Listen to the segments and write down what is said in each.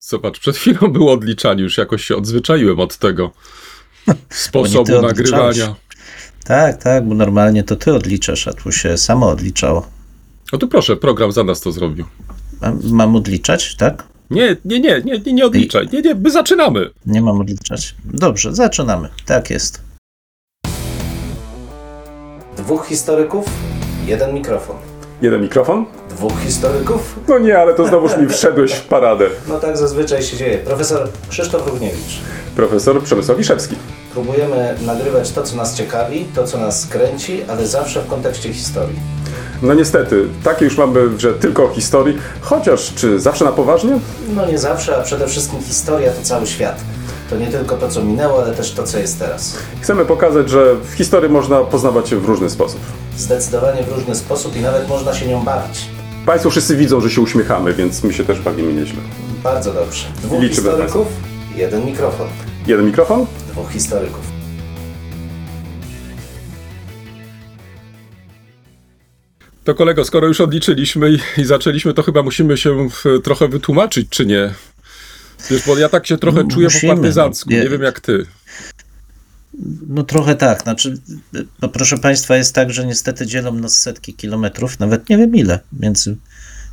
Zobacz, przed chwilą było odliczanie, już jakoś się odzwyczaiłem od tego sposobu nagrywania. Tak, tak, bo normalnie to ty odliczasz, a tu się samo odliczało. O tu proszę, program za nas to zrobił. A mam odliczać, tak? Nie, nie, nie, nie, nie, nie odliczaj. Nie, nie, my zaczynamy. Nie mam odliczać. Dobrze, zaczynamy. Tak jest. Dwóch historyków, jeden mikrofon. Jeden mikrofon? Dwóch historyków? No nie, ale to znowuż mi wszedłeś w paradę. No tak zazwyczaj się dzieje. Profesor Krzysztof Równiewicz. Profesor Przemysław Wiszewski. Próbujemy nagrywać to, co nas ciekawi, to, co nas kręci, ale zawsze w kontekście historii. No niestety, takie już mamy, że tylko o historii, chociaż czy zawsze na poważnie? No nie zawsze, a przede wszystkim historia to cały świat. To nie tylko to, co minęło, ale też to, co jest teraz. Chcemy pokazać, że w historii można poznawać się w różny sposób. Zdecydowanie w różny sposób i nawet można się nią bawić. Państwo wszyscy widzą, że się uśmiechamy, więc my się też bawimy nieźle. Bardzo dobrze. Dwóch Liczymy historyków, jeden mikrofon. Jeden mikrofon? Dwóch historyków. To kolego, skoro już odliczyliśmy i, i zaczęliśmy, to chyba musimy się w, trochę wytłumaczyć, czy nie? Wiesz, bo ja tak się trochę czuję Musimy, po partyzancku, no. nie wiem jak ty. No trochę tak. Znaczy, no proszę Państwa, jest tak, że niestety dzielą nas setki kilometrów, nawet nie wiem ile, między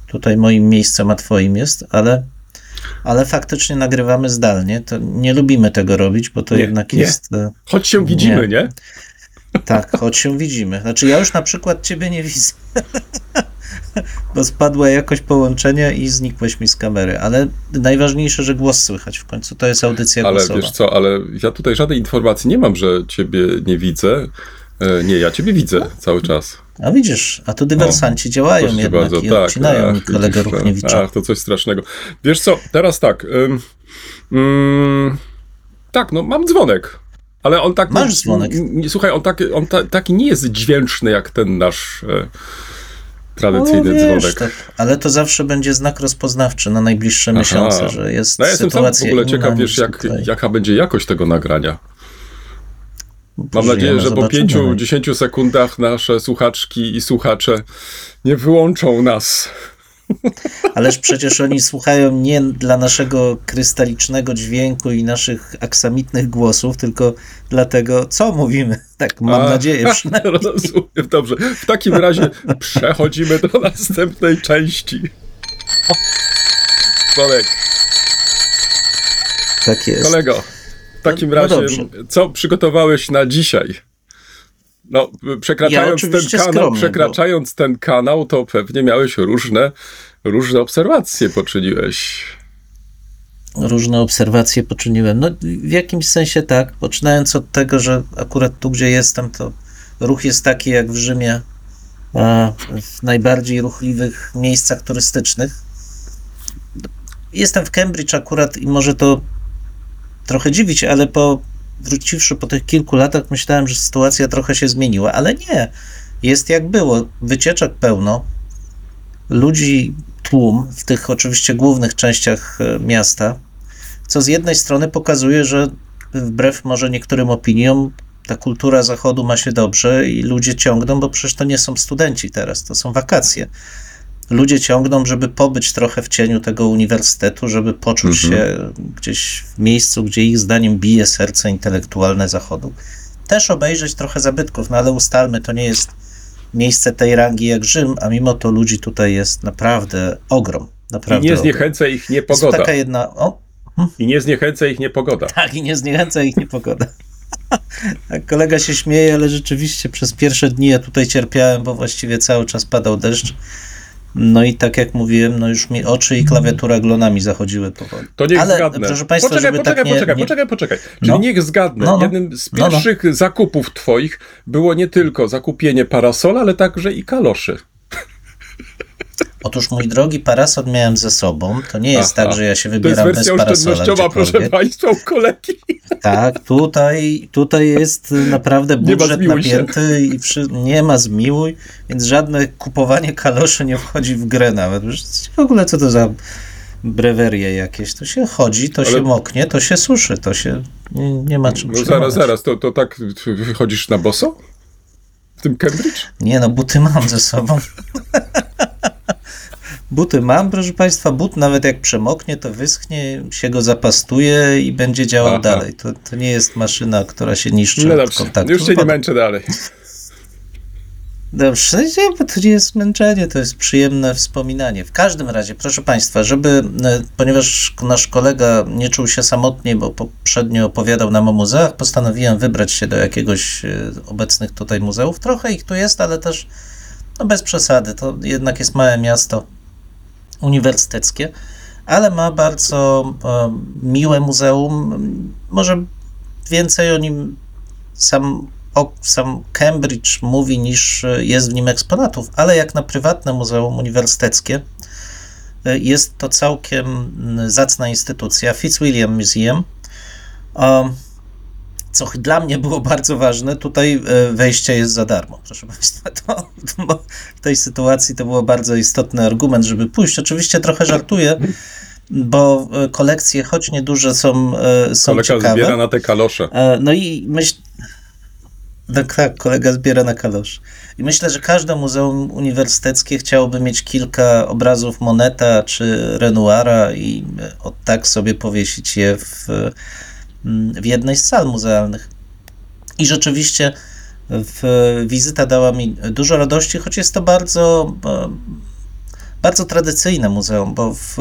tutaj moim miejscem a Twoim jest, ale, ale faktycznie nagrywamy zdalnie. To nie lubimy tego robić, bo to Nie, jednak nie. jest. e, Choć się widzimy, nie? Tak, choć się widzimy. Znaczy, ja już na przykład Ciebie nie widzę. Bo spadła jakość połączenia i znikłeś mi z kamery. Ale najważniejsze, że głos słychać w końcu. To jest audycja Ale głosowa. wiesz co, ale ja tutaj żadnej informacji nie mam, że ciebie nie widzę. E, nie, ja ciebie widzę cały czas. A widzisz, a tu dywersanci działają Proszę jednak bardzo, i tak. odcinają ach, kolegę widzisz, Ruchniewicza. Ach, to coś strasznego. Wiesz co, teraz tak. Ym, ym, tak, no mam dzwonek. Ale on tak. Masz no, dzwonek. Słuchaj, on, tak, on ta, taki nie jest dźwięczny jak ten nasz e, tradycyjny No, wiesz, dzwonek. tak, ale to zawsze będzie znak rozpoznawczy na najbliższe Aha. miesiące, że jest No ja jestem sam w sytuacja ogóle ciekaw, wiesz, jak, jaka będzie jakość tego nagrania. Mam nadzieję, że po zobaczymy. 5-10 sekundach nasze słuchaczki i słuchacze nie wyłączą nas. Ależ przecież oni słuchają nie dla naszego krystalicznego dźwięku i naszych aksamitnych głosów, tylko dlatego, co mówimy. Tak, mam A, nadzieję przynajmniej. Rozumiem, dobrze. W takim razie przechodzimy do następnej części. Kolek, Tak jest. kolego, w takim No- no razie, dobrze. co przygotowałeś na dzisiaj? No, przekraczając, ten oczywiście kanał, skromnie, przekraczając ten kanał, to pewnie miałeś różne, różne obserwacje, poczyniłeś. Różne obserwacje poczyniłem. No, w jakimś sensie tak. Poczynając od tego, że akurat tu, gdzie jestem, to ruch jest taki jak w Rzymie, w najbardziej ruchliwych miejscach turystycznych. Jestem w Cambridge akurat i może to trochę dziwić, ale po wróciwszy po tych kilku latach, myślałem, że sytuacja trochę się zmieniła, ale nie. Jest jak było. Wycieczek pełno, ludzi tłum w tych oczywiście głównych częściach e, miasta, co z jednej strony pokazuje, że wbrew może niektórym opiniom, ta kultura zachodu ma się dobrze i ludzie ciągną, bo przecież to nie są studenci teraz, to są wakacje. Ludzie ciągną, żeby pobyć trochę w cieniu tego uniwersytetu, żeby poczuć się gdzieś w miejscu, gdzie ich zdaniem bije serce intelektualne zachodu. Też obejrzeć trochę zabytków, no ale ustalmy, to nie jest miejsce tej rangi jak Rzym, a mimo to ludzi tutaj jest naprawdę ogrom. I Naprawdę nie ogrom. zniechęca ich Jest niepogoda. taka jedna. O, I nie zniechęca ich niepogoda. tak, i nie zniechęca ich niepogoda. Tak, kolega się śmieje, ale rzeczywiście przez pierwsze dni ja tutaj cierpiałem, bo właściwie cały czas padał deszcz. No i tak jak mówiłem, no już mi oczy i klawiatura glonami zachodziły powoli. To niech Ale, zgadnę. proszę Państwa, poczekaj, poczekaj, tak nie, poczekaj, nie... poczekaj, poczekaj. Czyli No. niech zgadnę. No, no. Jednym z No, no. pierwszych zakupów twoich było nie tylko zakupienie parasola, ale także i kaloszy. Otóż mój drogi parasol miałem ze sobą. To nie jest Aha. tak, że ja się To jest wybieram bez wersja parasola. oszczędnościowa, proszę gdziekolwiek. państwa, u kolegi. Tak, tutaj, tutaj jest naprawdę budżet zmiłuj się. napięty i przy, nie ma zmiłuj, więc żadne kupowanie kaloszy nie wchodzi w grę nawet. W ogóle co to za brewerie jakieś? To się chodzi, to Ale- się moknie, to się suszy, to się nie, nie ma czym No zaraz, zaraz, to, to tak ty wychodzisz na boso? W tym Cambridge? Nie no, buty mam ze sobą. Buty mam, proszę Państwa. But nawet jak przemoknie, to wyschnie, się go zapastuje i będzie działał Aha. dalej. To, to nie jest maszyna, która się niszczy No dobrze, kontaktu. już cię nie męczę dalej. Dobrze, bo to nie jest męczenie, to jest przyjemne wspominanie. W każdym razie, proszę Państwa, żeby, e, ponieważ nasz kolega nie czuł się samotnie, bo poprzednio opowiadał nam o muzeach, postanowiłem wybrać się do jakiegoś e, obecnych tutaj muzeów. Trochę ich tu jest, ale też no bez przesady. To jednak jest małe miasto uniwersyteckie, ale ma bardzo e, miłe muzeum. Może więcej o nim sam, o, sam Cambridge mówi, niż e, jest w nim eksponatów, ale jak na prywatne muzeum uniwersyteckie, e, jest to całkiem zacna instytucja, Fitzwilliam Museum. Um, co dla mnie było bardzo ważne, tutaj e, wejście jest za darmo. Proszę Państwa, to, to w tej sytuacji to był bardzo istotny argument, żeby pójść. Oczywiście trochę żartuję, bo e, kolekcje, choć nieduże, są, e, są Kolega ciekawe. zbiera na te kalosze. No i myśl... Tak, tak, kolega zbiera na kalosz. I myślę, że każde muzeum uniwersyteckie chciałoby mieć kilka obrazów Moneta czy Renoira i od tak sobie powiesić je w, w jednej z sal muzealnych. I rzeczywiście w, wizyta dała mi dużo radości, choć jest to bardzo, e, bardzo tradycyjne muzeum, bo w,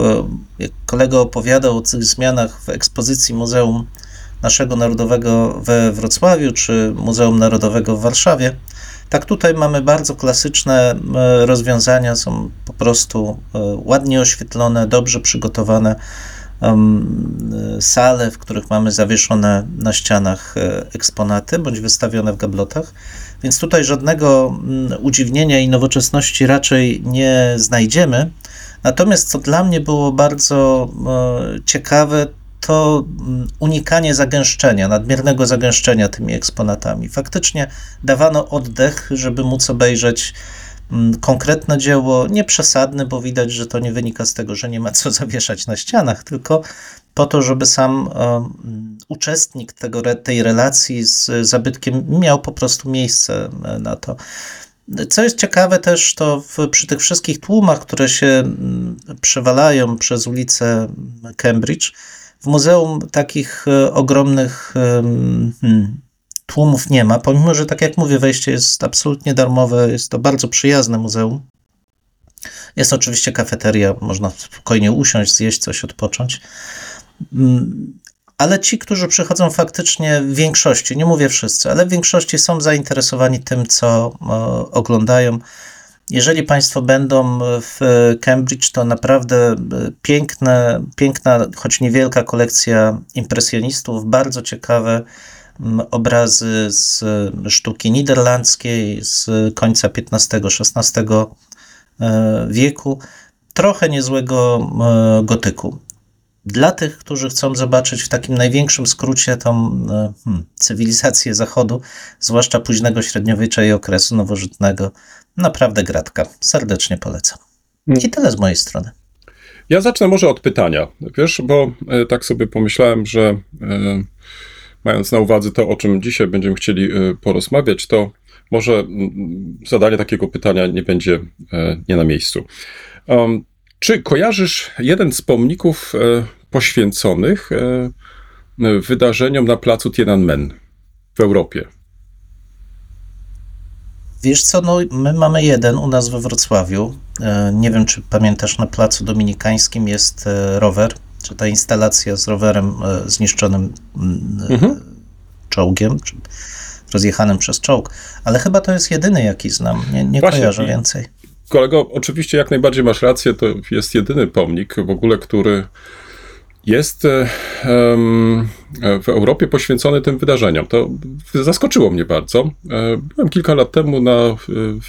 jak kolega opowiadał o tych zmianach w ekspozycji Muzeum naszego Narodowego we Wrocławiu czy Muzeum Narodowego w Warszawie. Tak tutaj mamy bardzo klasyczne e, rozwiązania, są po prostu e, ładnie oświetlone, dobrze przygotowane sale, w których mamy zawieszone na ścianach e, eksponaty bądź wystawione w gablotach. Więc tutaj żadnego mm, udziwnienia i nowoczesności raczej nie znajdziemy. Natomiast co dla mnie było bardzo e, ciekawe, to mm, unikanie zagęszczenia, nadmiernego zagęszczenia tymi eksponatami. Faktycznie dawano oddech, żeby móc obejrzeć konkretne dzieło, nie przesadne, bo widać, że to nie wynika z tego, że nie ma co zawieszać na ścianach, tylko po to, żeby sam mm, uczestnik tego, tej relacji z zabytkiem miał po prostu miejsce e, na to. Co jest ciekawe też, to w, przy tych wszystkich tłumach, które się mm, przewalają przez ulicę Cambridge, w muzeum takich e, ogromnych hmm, tłumów nie ma, pomimo że, tak jak mówię, wejście jest absolutnie darmowe, jest to bardzo przyjazne muzeum. Jest oczywiście kafeteria, można spokojnie usiąść, zjeść coś, odpocząć. Mm, Ale ci, którzy przychodzą faktycznie w większości, nie mówię wszyscy, ale w większości są zainteresowani tym, co oglądają. Jeżeli Państwo będą w Cambridge, to naprawdę e, piękne, piękna, choć niewielka kolekcja impresjonistów, bardzo ciekawe obrazy z sztuki niderlandzkiej z końca XV-XVI e, wieku, trochę niezłego e, gotyku. Dla tych, którzy chcą zobaczyć w takim największym skrócie tą e, hmm, cywilizację Zachodu, zwłaszcza późnego średniowiecza i okresu nowożytnego, naprawdę gratka. Serdecznie polecam. I tyle z mojej strony. Ja zacznę może od pytania. Wiesz, bo tak sobie pomyślałem, że mając na uwadze to, o czym dzisiaj będziemy chcieli e, porozmawiać, to może zadanie takiego pytania nie będzie e, nie na miejscu. Czy kojarzysz jeden z pomników e, poświęconych e, wydarzeniom na placu Tiananmen w Europie? Wiesz co, no my mamy jeden u nas we Wrocławiu. Nie wiem, czy pamiętasz, na placu dominikańskim jest rower, czy ta instalacja z rowerem e, zniszczonym e, Mhm. czołgiem, czy rozjechanym przez czołg, ale chyba to jest jedyny, jaki znam. Nie, nie Właśnie, kojarzę więcej. Kolego, oczywiście jak najbardziej masz rację, to jest jedyny pomnik w ogóle, który jest e, w Europie poświęcony tym wydarzeniom. To zaskoczyło mnie bardzo. Byłem kilka lat temu na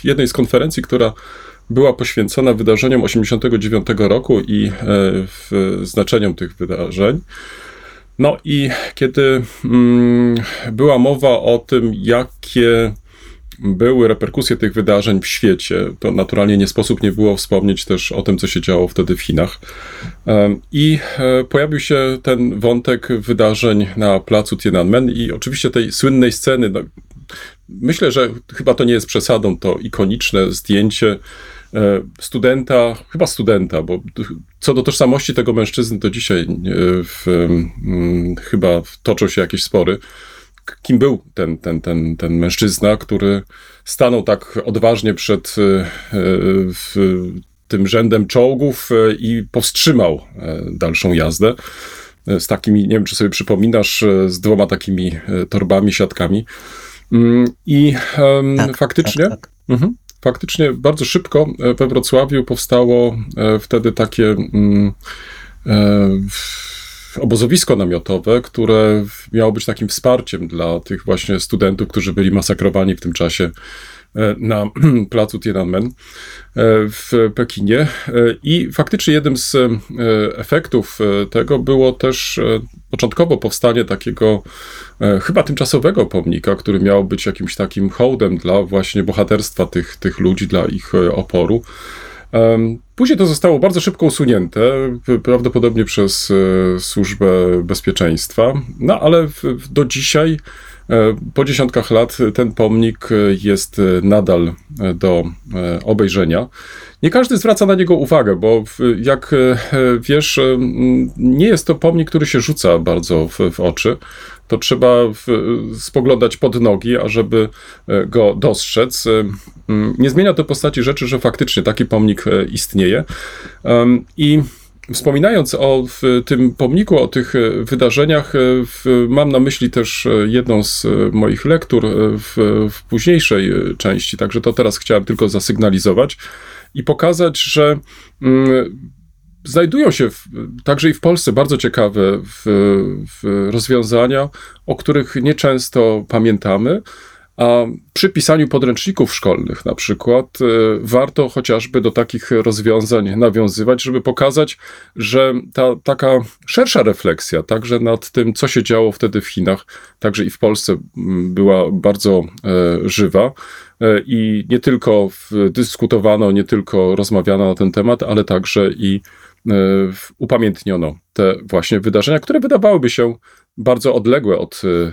jednej z konferencji, która była poświęcona wydarzeniom 89 roku i e, znaczeniom tych wydarzeń. No i kiedy mm, była mowa o tym, jakie były reperkusje tych wydarzeń w świecie, to naturalnie nie sposób nie było wspomnieć też o tym, co się działo wtedy w Chinach. I e, pojawił się ten wątek wydarzeń na placu Tiananmen i oczywiście tej słynnej sceny. No, myślę, że chyba to nie jest przesadą, to ikoniczne zdjęcie studenta, chyba studenta, bo co do tożsamości tego mężczyzny, to dzisiaj w, chyba toczą się jakieś spory. Kim był ten, ten, ten, ten mężczyzna, który stanął tak odważnie przed tym rzędem czołgów i powstrzymał dalszą jazdę z takimi, nie wiem czy sobie przypominasz, z dwoma takimi torbami, siatkami. Mm, I um, tak, faktycznie, tak, tak. Mhm, faktycznie bardzo szybko e, we Wrocławiu powstało e, wtedy takie um, obozowisko namiotowe, które miało być takim wsparciem dla tych właśnie studentów, którzy byli masakrowani w tym czasie E, na placu Tiananmen e, w Pekinie. E, I faktycznie jednym z efektów tego było też początkowo powstanie takiego chyba tymczasowego pomnika, który miał być jakimś takim hołdem dla właśnie bohaterstwa tych, tych ludzi, dla ich oporu. Później to zostało bardzo szybko usunięte, prawdopodobnie przez Służbę Bezpieczeństwa, no ale do dzisiaj E, po dziesiątkach lat ten pomnik e, jest e, nadal do obejrzenia. Nie każdy zwraca na niego uwagę, bo jak wiesz, nie jest to pomnik, który się rzuca bardzo w, w oczy. To trzeba w, spoglądać pod nogi, ażeby go dostrzec. Nie zmienia to postaci rzeczy, że faktycznie taki pomnik istnieje. I Wspominając o tym pomniku, o tych e, wydarzeniach, e, w, mam na myśli też e, jedną z moich lektur w, w, późniejszej części, także to teraz chciałem tylko zasygnalizować i pokazać, że mm, znajdują się w, także i w Polsce bardzo ciekawe rozwiązania, o których nieczęsto pamiętamy. A przy pisaniu podręczników szkolnych, na przykład, e, warto chociażby do takich rozwiązań nawiązywać, żeby pokazać, że ta taka szersza refleksja, także nad tym, co się działo wtedy w Chinach, także i w Polsce, była bardzo e, żywa. E, I nie tylko dyskutowano, nie tylko rozmawiano na ten temat, ale także i upamiętniono te właśnie wydarzenia, które wydawałyby się bardzo odległe od y, y,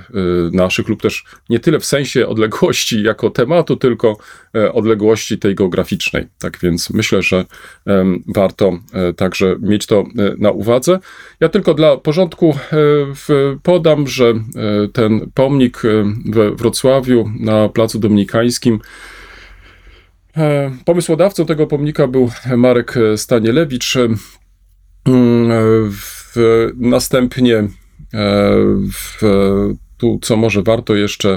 naszych, lub też nie tyle w sensie odległości jako tematu, tylko e, odległości tej geograficznej. Tak więc myślę, że warto e, także mieć to e, na uwadze. Ja tylko dla porządku podam, że ten pomnik we Wrocławiu na Placu Dominikańskim Pomysłodawcą tego pomnika był Marek Stanielewicz. W, następnie E, w, tu, co może warto jeszcze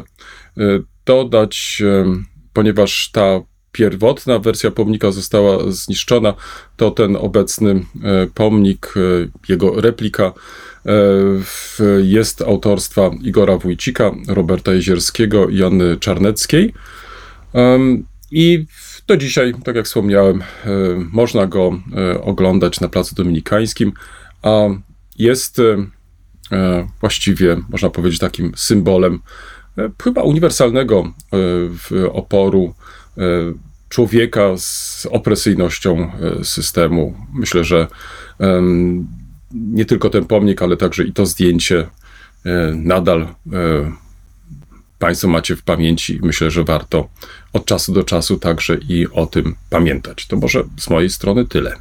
e, dodać, e, ponieważ ta pierwotna wersja pomnika została zniszczona, to ten obecny pomnik, jego replika jest autorstwa Igora Wójcika, Roberta Jezierskiego i Janny Czarneckiej. I do dzisiaj, tak jak wspomniałem, można go oglądać na Placu Dominikańskim, a jest E, właściwie, można powiedzieć, takim symbolem e, chyba uniwersalnego e, oporu człowieka z opresyjnością systemu. Myślę, że nie tylko ten pomnik, ale także i to zdjęcie nadal Państwo macie w pamięci. Myślę, że warto od czasu do czasu także i o tym pamiętać. To może z mojej strony tyle.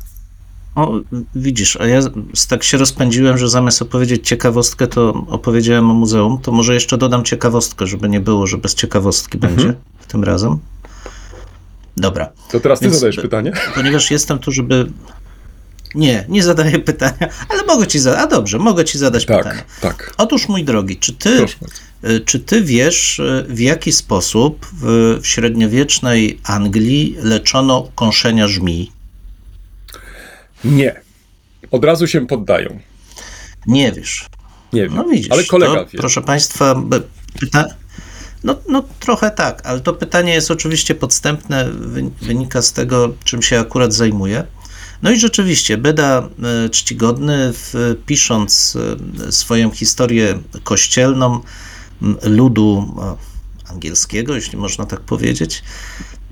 O, widzisz, a ja tak się rozpędziłem, że zamiast opowiedzieć ciekawostkę, to opowiedziałem o muzeum. To może jeszcze dodam ciekawostkę, żeby nie było, że bez ciekawostki mhm. będzie tym razem. Dobra. To teraz ty Więc, zadajesz pytanie? Ponieważ jestem tu, żeby. Nie, nie zadaję pytania, ale mogę ci zadać. A dobrze, mogę ci zadać tak, pytanie. Tak. Otóż, mój drogi, czy ty, y, czy ty wiesz, y, w jaki sposób w, średniowiecznej Anglii leczono kąszenia żmij? Nie. Od razu się poddają. Nie wiesz. Nie wiem. No widzisz. Ale kolega to, wie. Proszę Państwa, pyta... no, no trochę tak, ale to pytanie jest oczywiście podstępne, wynika z tego, czym się akurat zajmuje. No i rzeczywiście, Beda e, czcigodny, w, pisząc e, swoją historię kościelną ludu e, angielskiego, jeśli można tak powiedzieć,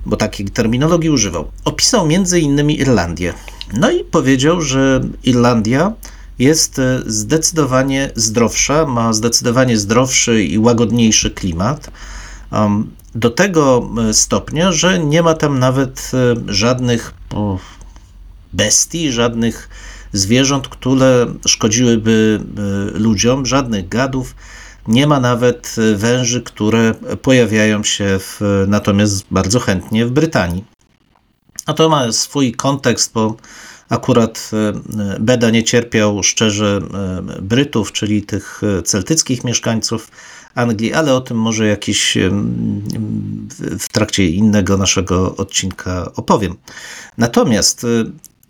bo takiej terminologii używał. Opisał między innymi Irlandię. No i powiedział, że Irlandia jest e, zdecydowanie zdrowsza, ma zdecydowanie zdrowszy i łagodniejszy klimat. Do tego stopnia, że nie ma tam nawet żadnych bestii, żadnych zwierząt, które szkodziłyby ludziom, żadnych gadów. Nie ma nawet węży, które pojawiają się w, natomiast bardzo chętnie w Brytanii. A to ma swój kontekst, bo akurat Beda nie cierpiał szczerze Brytów, czyli tych celtyckich mieszkańców Anglii, ale o tym może jakiś w trakcie innego naszego odcinka opowiem. Natomiast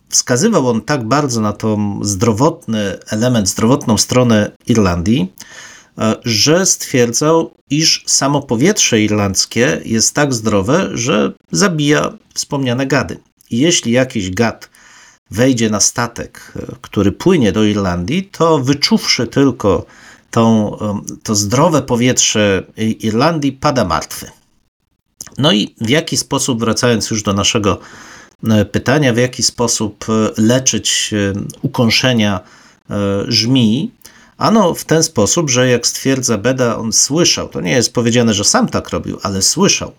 wskazywał on tak bardzo na tą zdrowotny element, zdrowotną stronę Irlandii, że stwierdzał, iż samo powietrze irlandzkie jest tak zdrowe, że zabija wspomniane gady. Jeśli jakiś gad wejdzie na statek, który płynie do Irlandii, to wyczuwszy tylko tą, to zdrowe powietrze Irlandii, pada martwy. No i w jaki sposób, wracając już do naszego e, pytania, w jaki sposób e, leczyć e, ukąszenia żmii, Ano w ten sposób, że jak stwierdza Beda, on słyszał, to nie jest powiedziane, że sam tak robił, ale słyszał,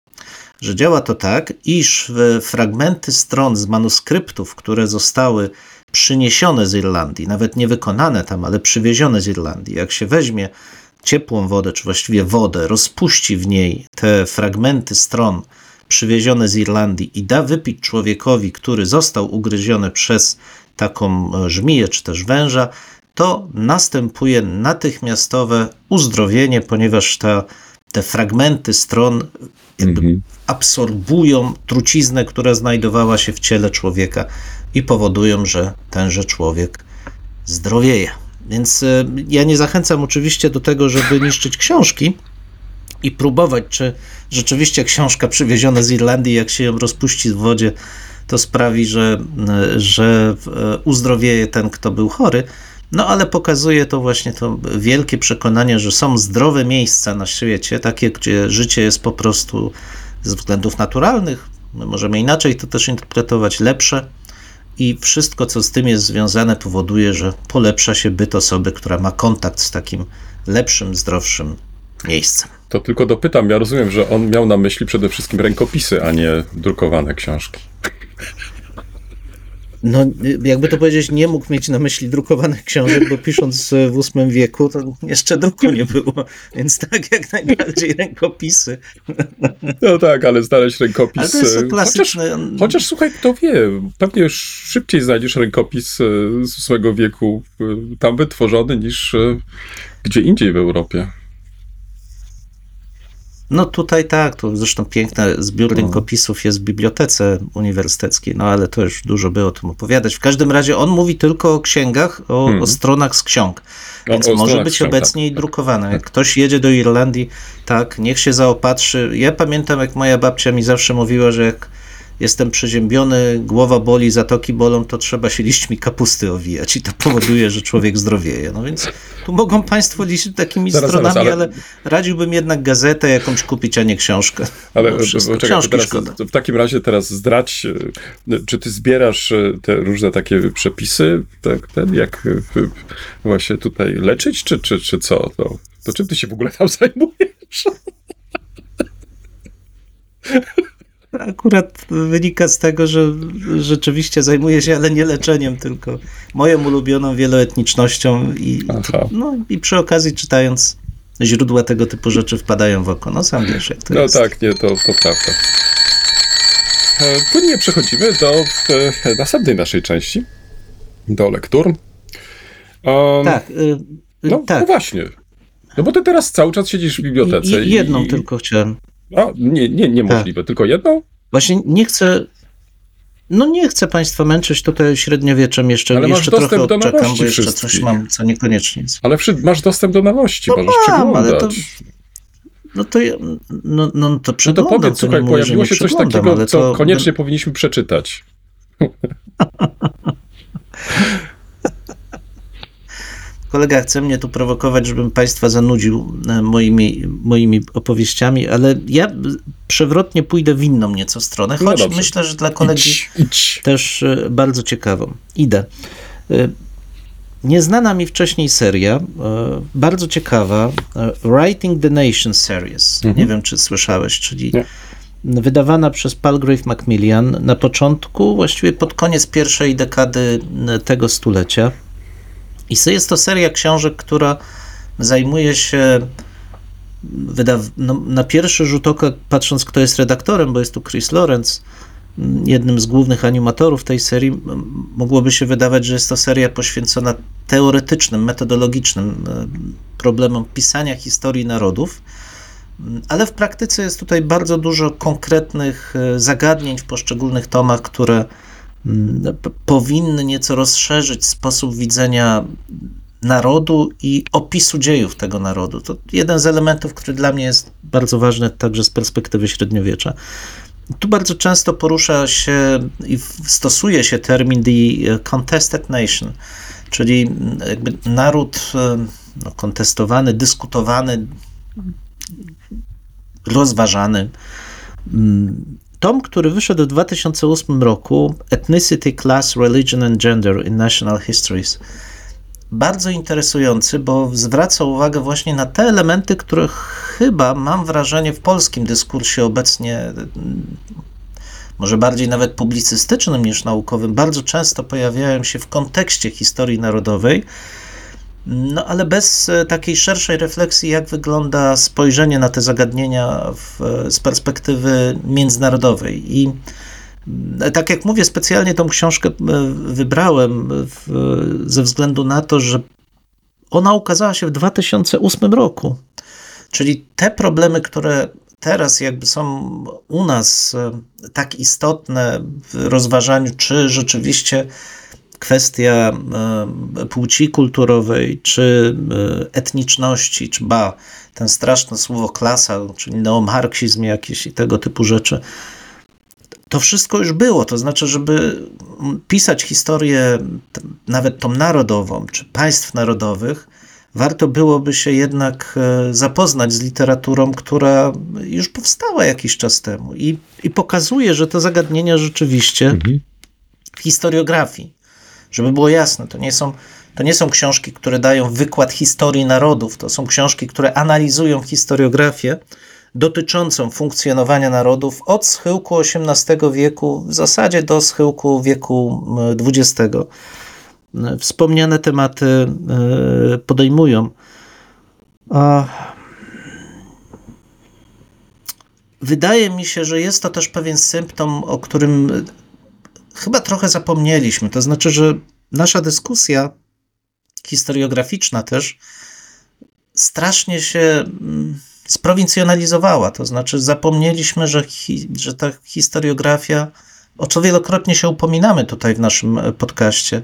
że działa to tak, iż fragmenty stron z manuskryptów, które zostały przyniesione z Irlandii, nawet nie wykonane tam, ale przywiezione z Irlandii, jak się weźmie ciepłą wodę, czy właściwie wodę, rozpuści w niej te fragmenty stron przywiezione z Irlandii i da wypić człowiekowi, który został ugryziony przez taką żmiję czy też węża, to następuje natychmiastowe uzdrowienie, ponieważ ta, te fragmenty stron mhm. absorbują truciznę, która znajdowała się w ciele człowieka i powodują, że tenże człowiek zdrowieje. Więc e, ja nie zachęcam oczywiście do tego, żeby niszczyć książki i próbować, czy rzeczywiście książka przywieziona z Irlandii, jak się ją rozpuści w wodzie, to sprawi, że, e, że e, uzdrowieje ten, kto był chory. No ale pokazuje to właśnie to wielkie przekonanie, że są zdrowe miejsca na świecie, takie, gdzie życie jest po prostu ze względów naturalnych, my możemy inaczej to też interpretować, lepsze i wszystko, co z tym jest związane, powoduje, że polepsza się byt osoby, która ma kontakt z takim lepszym, zdrowszym miejscem. To tylko dopytam, ja rozumiem, że on miał na myśli przede wszystkim rękopisy, a nie drukowane książki no, jakby to powiedzieć, nie mógł mieć na myśli drukowanych książek, bo pisząc w VIII wieku, to jeszcze druku nie było, więc tak jak najbardziej rękopisy. No tak, ale znaleźć rękopis... Ale to jest klasyczne... Chociaż, chociaż słuchaj, kto wie, pewnie już szybciej znajdziesz rękopis e, z VIII wieku e, tam wytworzony niż e, gdzie indziej w Europie. No tutaj tak, to zresztą piękny zbiór no. rękopisów jest w bibliotece uniwersyteckiej, no ale to już dużo by o tym opowiadać. W każdym razie on mówi tylko o księgach, o, hmm. o stronach z ksiąg, więc o, może być obecnie tak. i drukowane. Jak ktoś jedzie do Irlandii, tak, niech się zaopatrzy. Ja pamiętam, jak moja babcia mi zawsze mówiła, że jak jestem przeziębiony, głowa boli, zatoki bolą, to trzeba się liśćmi kapusty owijać i to powoduje, że człowiek zdrowieje. No więc tu mogą Państwo liczyć takimi zaraz, stronami, zaraz, ale... ale... radziłbym jednak gazetę jakąś kupić, a nie książkę. Ale no. Czekaj, teraz, w takim razie teraz zdradź, e, czy ty zbierasz e, te różne takie przepisy, tak, ten, jak e, właśnie tutaj leczyć, czy, czy, czy co? To, to czym ty się w ogóle tam zajmujesz? Akurat wynika z tego, że rzeczywiście zajmuję się, ale nie leczeniem, tylko moją ulubioną wieloetnicznością i, no, i przy okazji czytając źródła tego typu rzeczy wpadają w oko. No sam wiesz, jak to no jest. No tak, nie, to, to prawda. E, płynnie przechodzimy do e, następnej naszej części, do lektur. Um, tak, y, no, tak. No właśnie. No bo ty teraz cały czas siedzisz w bibliotece. I, jedną i, tylko chciałem. A, nie, nie, niemożliwe. Tak. Tylko jedną? Właśnie nie chcę. No nie chcę Państwa męczyć tutaj średniowieczem jeszcze. Ale jeszcze masz dostęp do nowości bo jeszcze coś mam, co niekoniecznie jest. Ale masz dostęp do nowości, no możesz mam, ale to, no to, no, no to No to powiedz, słuchaj, mówię, pojawiło się coś takiego, co to... koniecznie powinniśmy przeczytać. Kolega chce mnie tu prowokować, żebym Państwa zanudził e, moimi, moimi opowieściami, ale ja przewrotnie pójdę w inną nieco stronę, no choć no myślę, że dla kolegi idź, idź. też e, bardzo ciekawą. Idę. E, nieznana mi wcześniej seria, bardzo ciekawa, Writing the Nation Series. Mhm. Nie wiem, czy słyszałeś, czyli Nie wydawana przez Palgrave Macmillan na początku, właściwie pod koniec pierwszej dekady tego stulecia. I jest to seria książek, która zajmuje się wydaw- no, na pierwszy rzut oka, patrząc kto jest redaktorem, bo jest tu Chris Lawrence, jednym z głównych animatorów tej serii, mogłoby się wydawać, że jest to seria poświęcona teoretycznym, metodologicznym e, problemom pisania historii narodów. Ale w praktyce jest tutaj bardzo dużo konkretnych e, zagadnień w poszczególnych tomach, które mm, powinny nieco rozszerzyć sposób widzenia narodu i opisu dziejów tego narodu. To jeden z elementów, który dla mnie jest bardzo ważny także z perspektywy średniowiecza. Tu bardzo często porusza się i stosuje się termin the contested nation, czyli mm, jakby naród e, no, kontestowany, dyskutowany, rozważany. Tom, który wyszedł w 2008 roku, Ethnicity, Class, Religion and Gender in National Histories. Bardzo interesujący, bo zwraca uwagę właśnie na te elementy, które chyba mam wrażenie w polskim dyskursie obecnie, mm, może bardziej nawet publicystycznym niż naukowym, bardzo często pojawiają się w kontekście historii narodowej no ale bez e, takiej szerszej refleksji, jak wygląda spojrzenie na te zagadnienia w, z perspektywy międzynarodowej. I e, tak jak mówię, specjalnie tą książkę e, wybrałem w, ze względu na to, że ona ukazała się w 2008 roku. Czyli te problemy, które teraz jakby są u nas tak istotne w rozważaniu, czy rzeczywiście kwestia e, płci kulturowej, czy e, etniczności, czy ba, ten straszne słowo klasa, czyli neomarksizm jakiś i tego typu rzeczy, to wszystko już było. To znaczy, żeby pisać historię, nawet tą narodową, czy państw narodowych, warto byłoby się jednak e, zapoznać z literaturą, która już powstała jakiś czas temu i, i pokazuje, że te zagadnienia rzeczywiście mhm. w historiografii żeby było jasne, to nie, są, to nie są książki, które dają wykład historii narodów, to są książki, które analizują historiografię dotyczącą funkcjonowania narodów od schyłku XVIII wieku, w zasadzie do schyłku wieku XX. Wspomniane tematy e, podejmują. Wydaje mi się, że jest to też pewien symptom, o którym chyba trochę zapomnieliśmy. To znaczy, że nasza dyskusja historiograficzna też strasznie się mm, sprowincjonalizowała. To znaczy, zapomnieliśmy, że, hi, że ta historiografia, o co wielokrotnie się upominamy tutaj w naszym e, podcaście,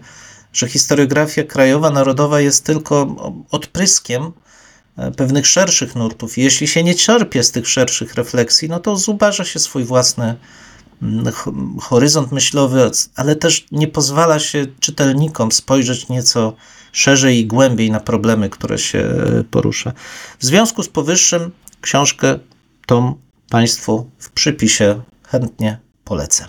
że historiografia krajowa, narodowa jest tylko odpryskiem e, pewnych szerszych nurtów. Jeśli się nie czerpie z tych szerszych refleksji, no to zubaża się swój własny horyzont myślowy, ale też nie pozwala się czytelnikom spojrzeć nieco szerzej i głębiej na problemy, które się porusza. W związku z powyższym książkę tą Państwu w przypisie chętnie polecę.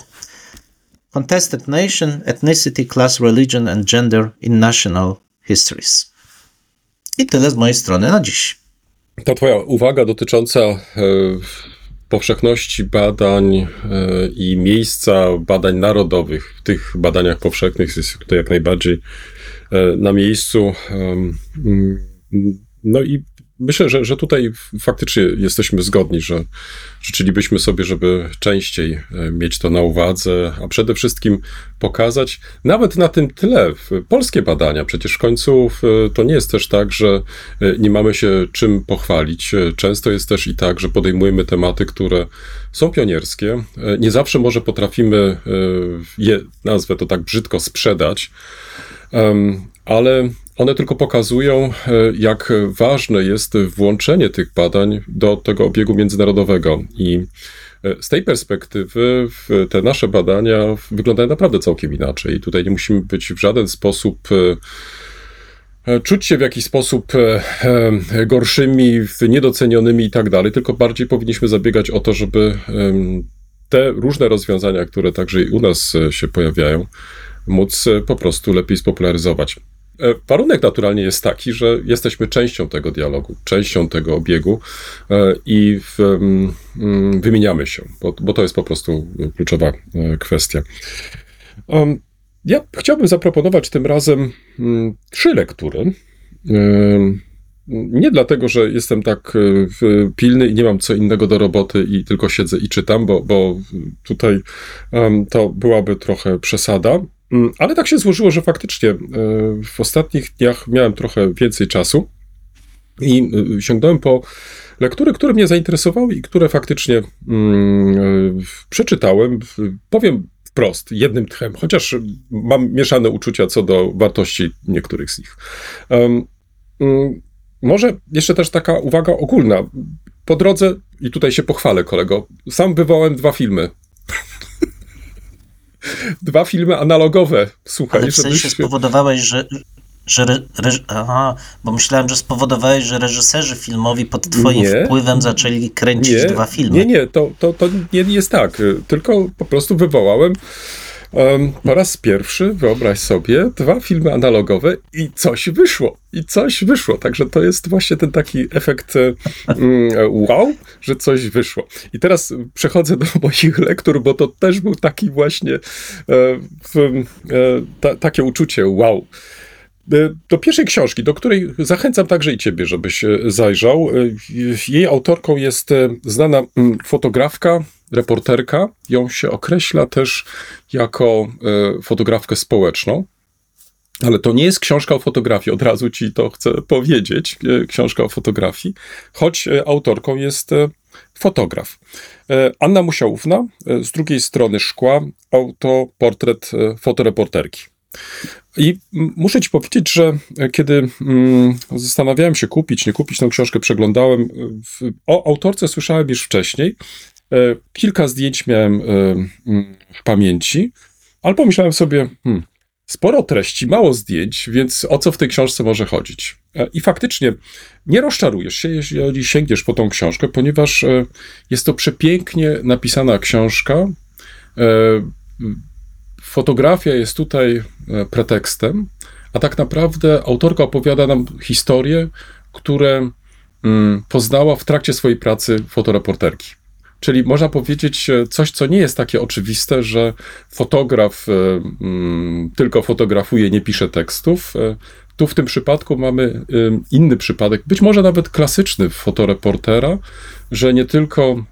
Contested Nation, Ethnicity, Class, Religion and Gender in National Histories. I tyle z mojej strony na dziś. Ta Twoja uwaga dotycząca e, powszechności badań e, i miejsca badań narodowych w tych badaniach powszechnych jest tutaj jak najbardziej e, na miejscu. No i myślę, że, że tutaj faktycznie jesteśmy zgodni, że życzylibyśmy sobie, żeby częściej e, mieć to na uwadze, a przede wszystkim pokazać nawet na tym tle polskie badania. Przecież w końcu to nie jest też tak, że e, nie mamy się czym pochwalić. E, często jest też i tak, że podejmujemy tematy, które są pionierskie. Nie zawsze może potrafimy je, nazwę to tak brzydko, sprzedać ale one tylko pokazują, e, jak ważne jest włączenie tych badań do tego obiegu międzynarodowego. I e, z tej perspektywy te nasze badania wyglądają naprawdę całkiem inaczej. Tutaj nie musimy być w żaden sposób e, czuć się w jakiś sposób gorszymi, niedocenionymi i tak dalej, tylko bardziej powinniśmy zabiegać o to, żeby te różne rozwiązania, które także i u nas się pojawiają, móc po prostu lepiej spopularyzować. E, warunek naturalnie jest taki, że jesteśmy częścią tego dialogu, częścią tego obiegu e, i w, mm, wymieniamy się, bo, bo, to jest po prostu kluczowa e, kwestia. Ja chciałbym zaproponować tym razem mm, trzy lektury. Nie dlatego, że jestem tak pilny i nie mam co innego do roboty i tylko siedzę i czytam, bo, bo tutaj to byłaby trochę przesada. Mm, ale tak się złożyło, że faktycznie e, w ostatnich dniach miałem trochę więcej czasu i e, sięgnąłem po lektury, które mnie zainteresowały i które faktycznie mm, e, przeczytałem. Powiem wprost, jednym tchem, chociaż mam mieszane uczucia co do wartości niektórych z nich. Um, może jeszcze też taka uwaga ogólna. Po drodze, i tutaj się pochwalę, kolego, sam wywołałem dwa filmy dwa filmy analogowe, słuchaj. Ale w sensie żebyś... spowodowałeś, że, że re, re, aha, bo myślałem, że spowodowałeś, że reżyserzy filmowi pod twoim nie, wpływem zaczęli kręcić nie, dwa filmy. Nie, nie, to, to, to nie jest tak, tylko po prostu wywołałem Um, po raz pierwszy, wyobraź sobie, dwa filmy analogowe i coś wyszło. I coś wyszło. Także to jest właśnie ten taki efekt wow, że coś wyszło. I teraz przechodzę do moich lektur, bo to też był taki właśnie e, e, ta, takie uczucie wow. E, do pierwszej książki, do której zachęcam także i ciebie, żebyś zajrzał. Jej autorką jest znana fotografka, reporterka. Ją się określa też jako e, fotografkę społeczną. Ale to nie jest książka o fotografii, od razu ci to chcę powiedzieć, e, książka o fotografii, choć e, autorką jest fotograf. Anna Musiałówna, z drugiej strony szkła, autoportret fotoreporterki. I muszę ci powiedzieć, że kiedy mm, zastanawiałem się kupić, nie kupić tę książkę, przeglądałem, o autorce słyszałem już wcześniej, kilka zdjęć miałem e, mm, w pamięci, ale pomyślałem sobie, hmm, sporo treści, mało zdjęć, więc o co w tej książce może chodzić? E, I faktycznie nie rozczarujesz się, jeżeli sięgniesz po tą książkę, ponieważ jest to przepięknie napisana książka. Fotografia jest tutaj pretekstem, a tak naprawdę autorka opowiada nam historie, które mm, poznała w trakcie swojej pracy fotoreporterki. Czyli można powiedzieć e, coś, co nie jest takie oczywiste, że fotograf e, mm, tylko fotografuje, nie pisze tekstów. E, tu w tym przypadku mamy inny przypadek, być może nawet klasyczny fotoreportera, że nie tylko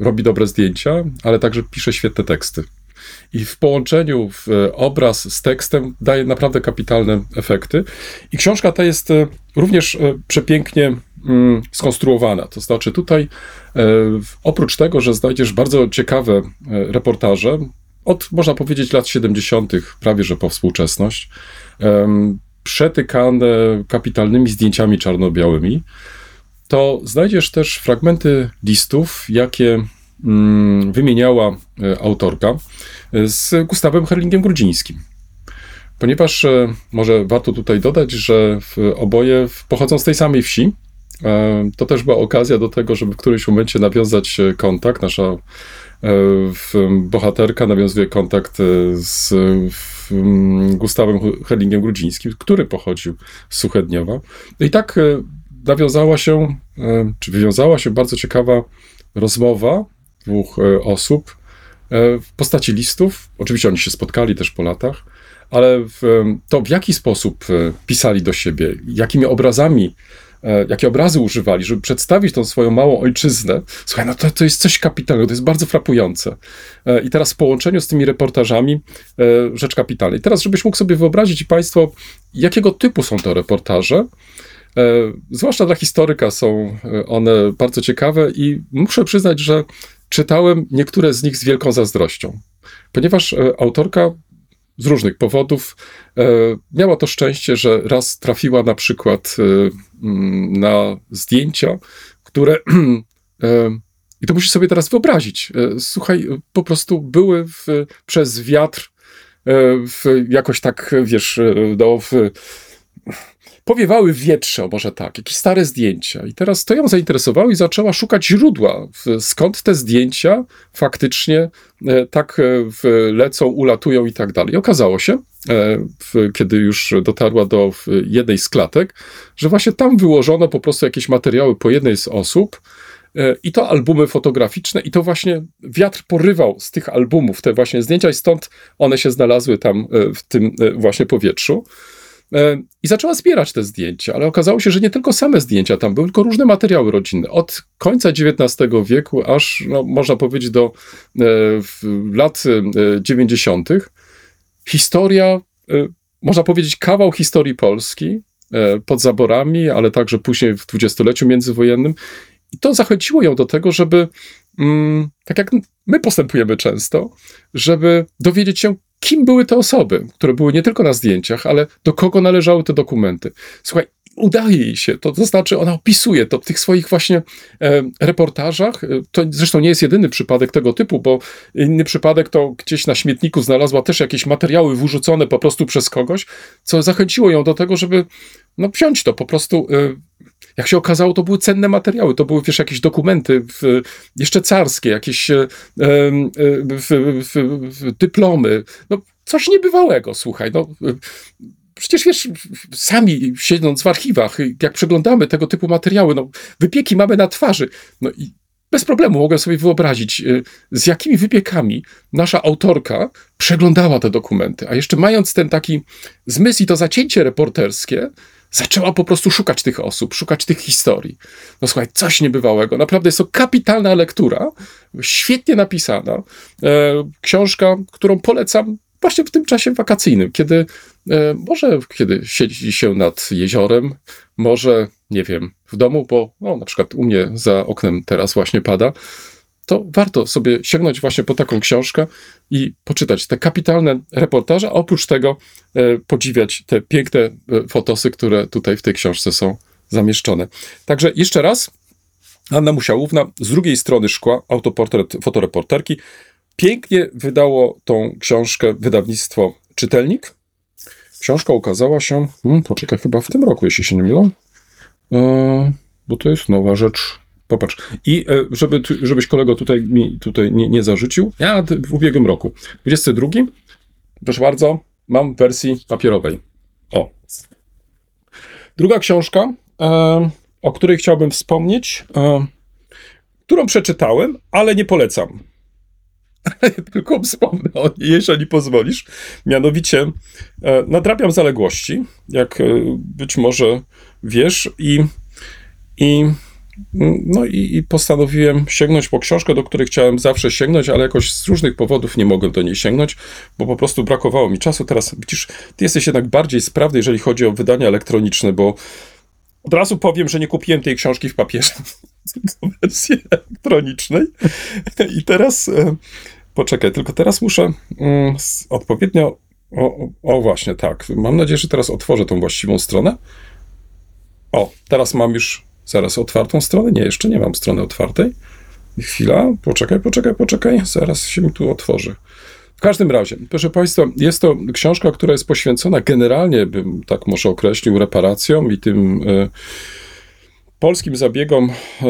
robi dobre zdjęcia, ale także pisze świetne teksty. I w połączeniu w obraz z tekstem daje naprawdę kapitalne efekty. I książka ta jest również przepięknie skonstruowana. To znaczy, tutaj e, oprócz tego, że znajdziesz bardzo ciekawe e, reportaże, od można powiedzieć lat 70., prawie że po współczesność, przetykane kapitalnymi zdjęciami czarno-białymi, to znajdziesz też fragmenty listów, jakie mm, wymieniała e, autorka z Gustawem Herlingiem Grudzińskim. Ponieważ może warto tutaj dodać, że oboje pochodzą z tej samej wsi, to też była okazja do tego, żeby w którymś momencie nawiązać e, kontakt. Nasza e, bohaterka nawiązuje kontakt z Gustawem Herlingiem Grudzińskim, który pochodził z Suchedniowa. I tak nawiązała się, czy wywiązała się bardzo ciekawa rozmowa dwóch osób w postaci listów. Oczywiście oni się spotkali też po latach, ale w, to w jaki sposób pisali do siebie, jakimi obrazami E, jakie obrazy używali, żeby przedstawić tą swoją małą ojczyznę. Słuchaj, no to, to jest coś kapitalnego, to jest bardzo frapujące. E, I teraz w połączeniu z tymi reportażami e, rzecz kapitalna. I teraz, żebyś mógł sobie wyobrazić Państwo, jakiego typu są te reportaże, Zwłaszcza dla historyka są one bardzo ciekawe i muszę przyznać, że czytałem niektóre z nich z wielką zazdrością, ponieważ autorka z różnych powodów. E, miała to szczęście, że raz trafiła na przykład e, na zdjęcia, które. E, I to musisz sobie teraz wyobrazić. Słuchaj, po prostu były w, przez wiatr w, jakoś tak, wiesz, no, powiewały wietrze, o może tak, jakieś stare zdjęcia. I teraz to ją zainteresowało i zaczęła szukać źródła, skąd te zdjęcia faktycznie e, tak e, lecą, ulatują i tak dalej. I okazało się, e, kiedy już dotarła do jednej z klatek, że właśnie tam wyłożono po prostu jakieś materiały po jednej z osób, i to albumy fotograficzne, i to właśnie wiatr porywał z tych albumów te właśnie zdjęcia, i stąd one się znalazły tam w tym właśnie powietrzu. E, I zaczęła zbierać te zdjęcia, ale okazało się, że nie tylko same zdjęcia tam były, tylko różne materiały rodzinne. Od końca XIX wieku aż, no, można powiedzieć, do e, lat e, 90. Historia, e, można powiedzieć, kawał historii Polski pod zaborami, ale także później w dwudziestoleciu międzywojennym. I to zachęciło ją do tego, żeby, mm, tak jak my postępujemy często, żeby dowiedzieć się, kim były te osoby, które były nie tylko na zdjęciach, ale do kogo należały te dokumenty. Słuchaj, udaje jej się, to, to znaczy ona opisuje to w tych swoich właśnie e, reportażach. E, To zresztą nie jest jedyny przypadek tego typu, bo inny przypadek to gdzieś na śmietniku znalazła też jakieś materiały wyrzucone po prostu przez kogoś, co zachęciło ją do tego, żeby no, wziąć to po prostu. E, jak się okazało, to były cenne materiały. To były, wiesz, jakieś dokumenty w, jeszcze carskie, jakieś e, e, w, dyplomy. No, coś niebywałego, słuchaj. No, przecież wiesz, sami siedząc w archiwach, jak przeglądamy tego typu materiały, no, wypieki mamy na twarzy. No i bez problemu mogę sobie wyobrazić, e, z jakimi wypiekami nasza autorka przeglądała te dokumenty. A jeszcze mając ten taki zmysł i to zacięcie reporterskie, zaczęła po prostu szukać tych osób, szukać tych historii. No słuchaj, coś niebywałego. Naprawdę jest to kapitalna lektura, świetnie napisana. E, książka, którą polecam właśnie w tym czasie wakacyjnym, kiedy e, może kiedy siedzi się nad jeziorem, może, nie wiem, w domu, bo no, na przykład u mnie za oknem teraz właśnie pada, to warto sobie sięgnąć właśnie po taką książkę i poczytać te kapitalne reportaże, a oprócz tego e, podziwiać te piękne e, fotosy, które tutaj w tej książce są zamieszczone. Także jeszcze raz, Anna Musiałówna z drugiej strony szkła, autoportret fotoreporterki, pięknie wydało tą książkę wydawnictwo Czytelnik. Książka ukazała się, hmm, poczekaj, chyba w tym roku, jeśli się nie mylę, e, bo to jest nowa rzecz. Popatrz. I e, żeby, żebyś kolego tutaj mi tutaj nie, nie zarzucił, ja w ubiegłym roku, 22, proszę bardzo, mam w wersji papierowej. O. Druga książka, e, o której chciałbym wspomnieć, e, którą przeczytałem, ale nie polecam. Tylko wspomnę o niej, jeżeli pozwolisz. Mianowicie nadrabiam zaległości, jak być może wiesz, i, i no i, i postanowiłem sięgnąć po książkę, do której chciałem zawsze sięgnąć, ale jakoś z różnych powodów nie mogłem do niej sięgnąć, bo po prostu brakowało mi czasu. Teraz widzisz, ty jesteś jednak bardziej sprawny, jeżeli chodzi o wydania elektroniczne, bo od razu powiem, że nie kupiłem tej książki w papierze, tylko wersji elektronicznej. I teraz, e, poczekaj, tylko teraz muszę mm, odpowiednio, o, o właśnie tak, mam nadzieję, że teraz otworzę tą właściwą stronę. O, teraz mam już zaraz otwartą stronę. Nie, jeszcze nie mam strony otwartej. Chwila, poczekaj, poczekaj, poczekaj, zaraz się mi tu otworzy. W każdym razie, proszę Państwa, jest to książka, która jest poświęcona generalnie, bym tak może określił, reparacjom i tym e, polskim zabiegom, e,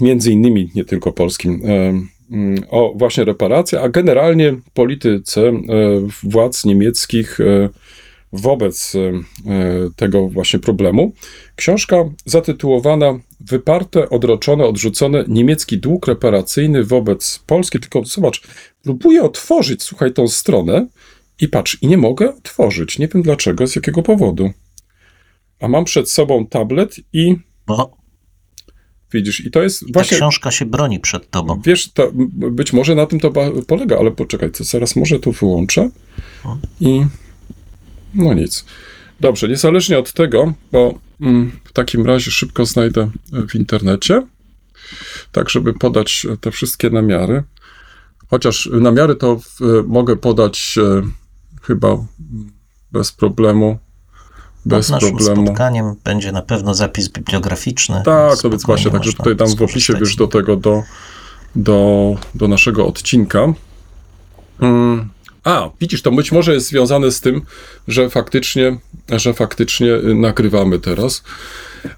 między innymi, nie tylko polskim, e, mm, o właśnie reparacje, a generalnie polityce władz niemieckich wobec e, tego właśnie problemu. Książka zatytułowana Wyparte, odroczone, odrzucone niemiecki dług reparacyjny wobec Polski. Tylko zobacz, próbuję otworzyć, słuchaj, tą stronę i patrz, i nie mogę otworzyć. Nie wiem dlaczego, z jakiego powodu. A mam przed sobą tablet i Bo widzisz, i to jest ta właśnie... książka się broni przed tobą. Wiesz, to, być może na tym to polega, ale poczekaj, to zaraz może tu wyłączę i no nic. Dobrze, niezależnie od tego, bo mm, w takim razie szybko znajdę w internecie, tak żeby podać te wszystkie namiary. Chociaż namiary to w, mogę podać e, chyba bez problemu. Bez Pod naszym problemu. spotkaniem będzie na pewno zapis bibliograficzny. Tak, to więc właśnie, także tutaj dam w opisie, wiesz, do tego, do, do, do naszego odcinka. Mm, A, widzisz, to być może jest związane z tym, że faktycznie, że faktycznie y, nagrywamy teraz.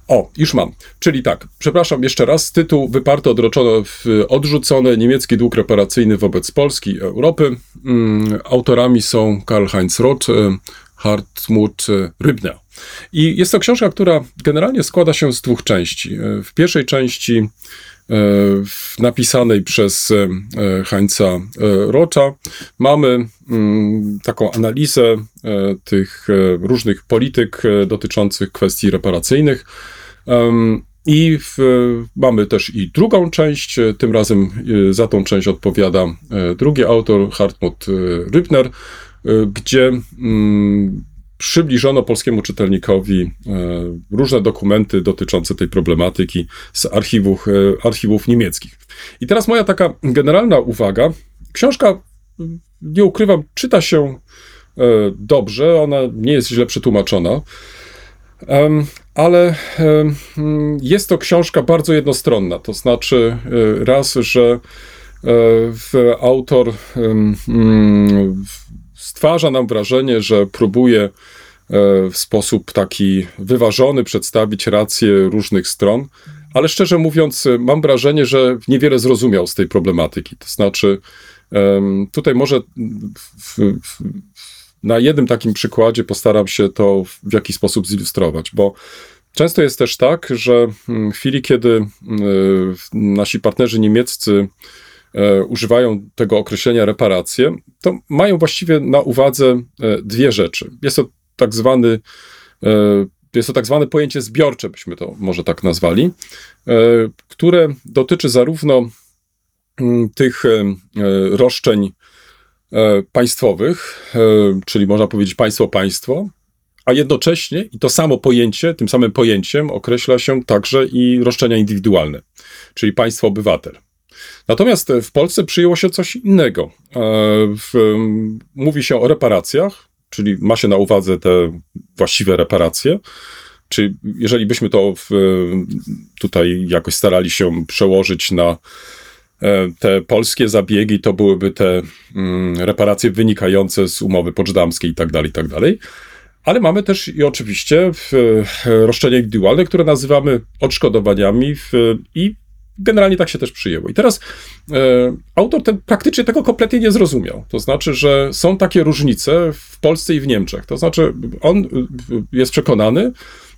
O, już mam. Czyli tak, przepraszam jeszcze raz, tytuł wyparte, odroczone, odrzucone, niemiecki dług reparacyjny wobec Polski i Europy. Mm, autorami są Karl-Heinz Roth, y, Hartmut y, Rybner. I jest to książka, która generalnie składa się z dwóch części. W pierwszej części napisanej przez Heinza Rocha mamy mm, taką analizę tych różnych polityk dotyczących kwestii reparacyjnych. I w, mamy też i drugą część, tym razem za tą część odpowiada drugi autor, Hartmut Rybner, gdzie mm, przybliżono polskiemu czytelnikowi e, różne dokumenty dotyczące tej problematyki z archiwów, e, archiwów niemieckich. I teraz moja taka generalna uwaga. Książka, nie ukrywam, czyta się e, dobrze, ona nie jest źle przetłumaczona, ale jest to książka bardzo jednostronna. To znaczy, raz, że autor stwarza nam wrażenie, że próbuje e, w sposób taki wyważony przedstawić racje różnych stron, ale szczerze mówiąc, mam wrażenie, że niewiele zrozumiał z tej problematyki. To znaczy, tutaj może w, w, na jednym takim przykładzie postaram się to w jakiś sposób zilustrować, bo często jest też tak, że w chwili, kiedy nasi partnerzy niemieccy E, używają tego określenia reparacje, to mają właściwie na uwadze e, dwie rzeczy. Jest to tak zwany e, jest to tak zwane pojęcie zbiorcze, byśmy to może tak nazwali, które dotyczy zarówno mm, tych roszczeń państwowych, czyli można powiedzieć państwo-państwo, a jednocześnie i to samo pojęcie, tym samym pojęciem określa się także i roszczenia indywidualne, czyli państwo-obywatel. Natomiast w Polsce przyjęło się coś innego. E, mówi się o reparacjach, czyli ma się na uwadze te właściwe reparacje. Czy jeżeli byśmy to w, tutaj jakoś starali się przełożyć na e, te polskie zabiegi, to byłyby te mm, reparacje wynikające z umowy poczdamskiej i tak dalej, tak dalej. Ale mamy też i oczywiście roszczenia indywidualne, które nazywamy odszkodowaniami i generalnie tak się też przyjęło. I teraz e, autor ten praktycznie tego kompletnie nie zrozumiał. To znaczy, że są takie różnice w Polsce i w Niemczech. To znaczy, on e, jest przekonany,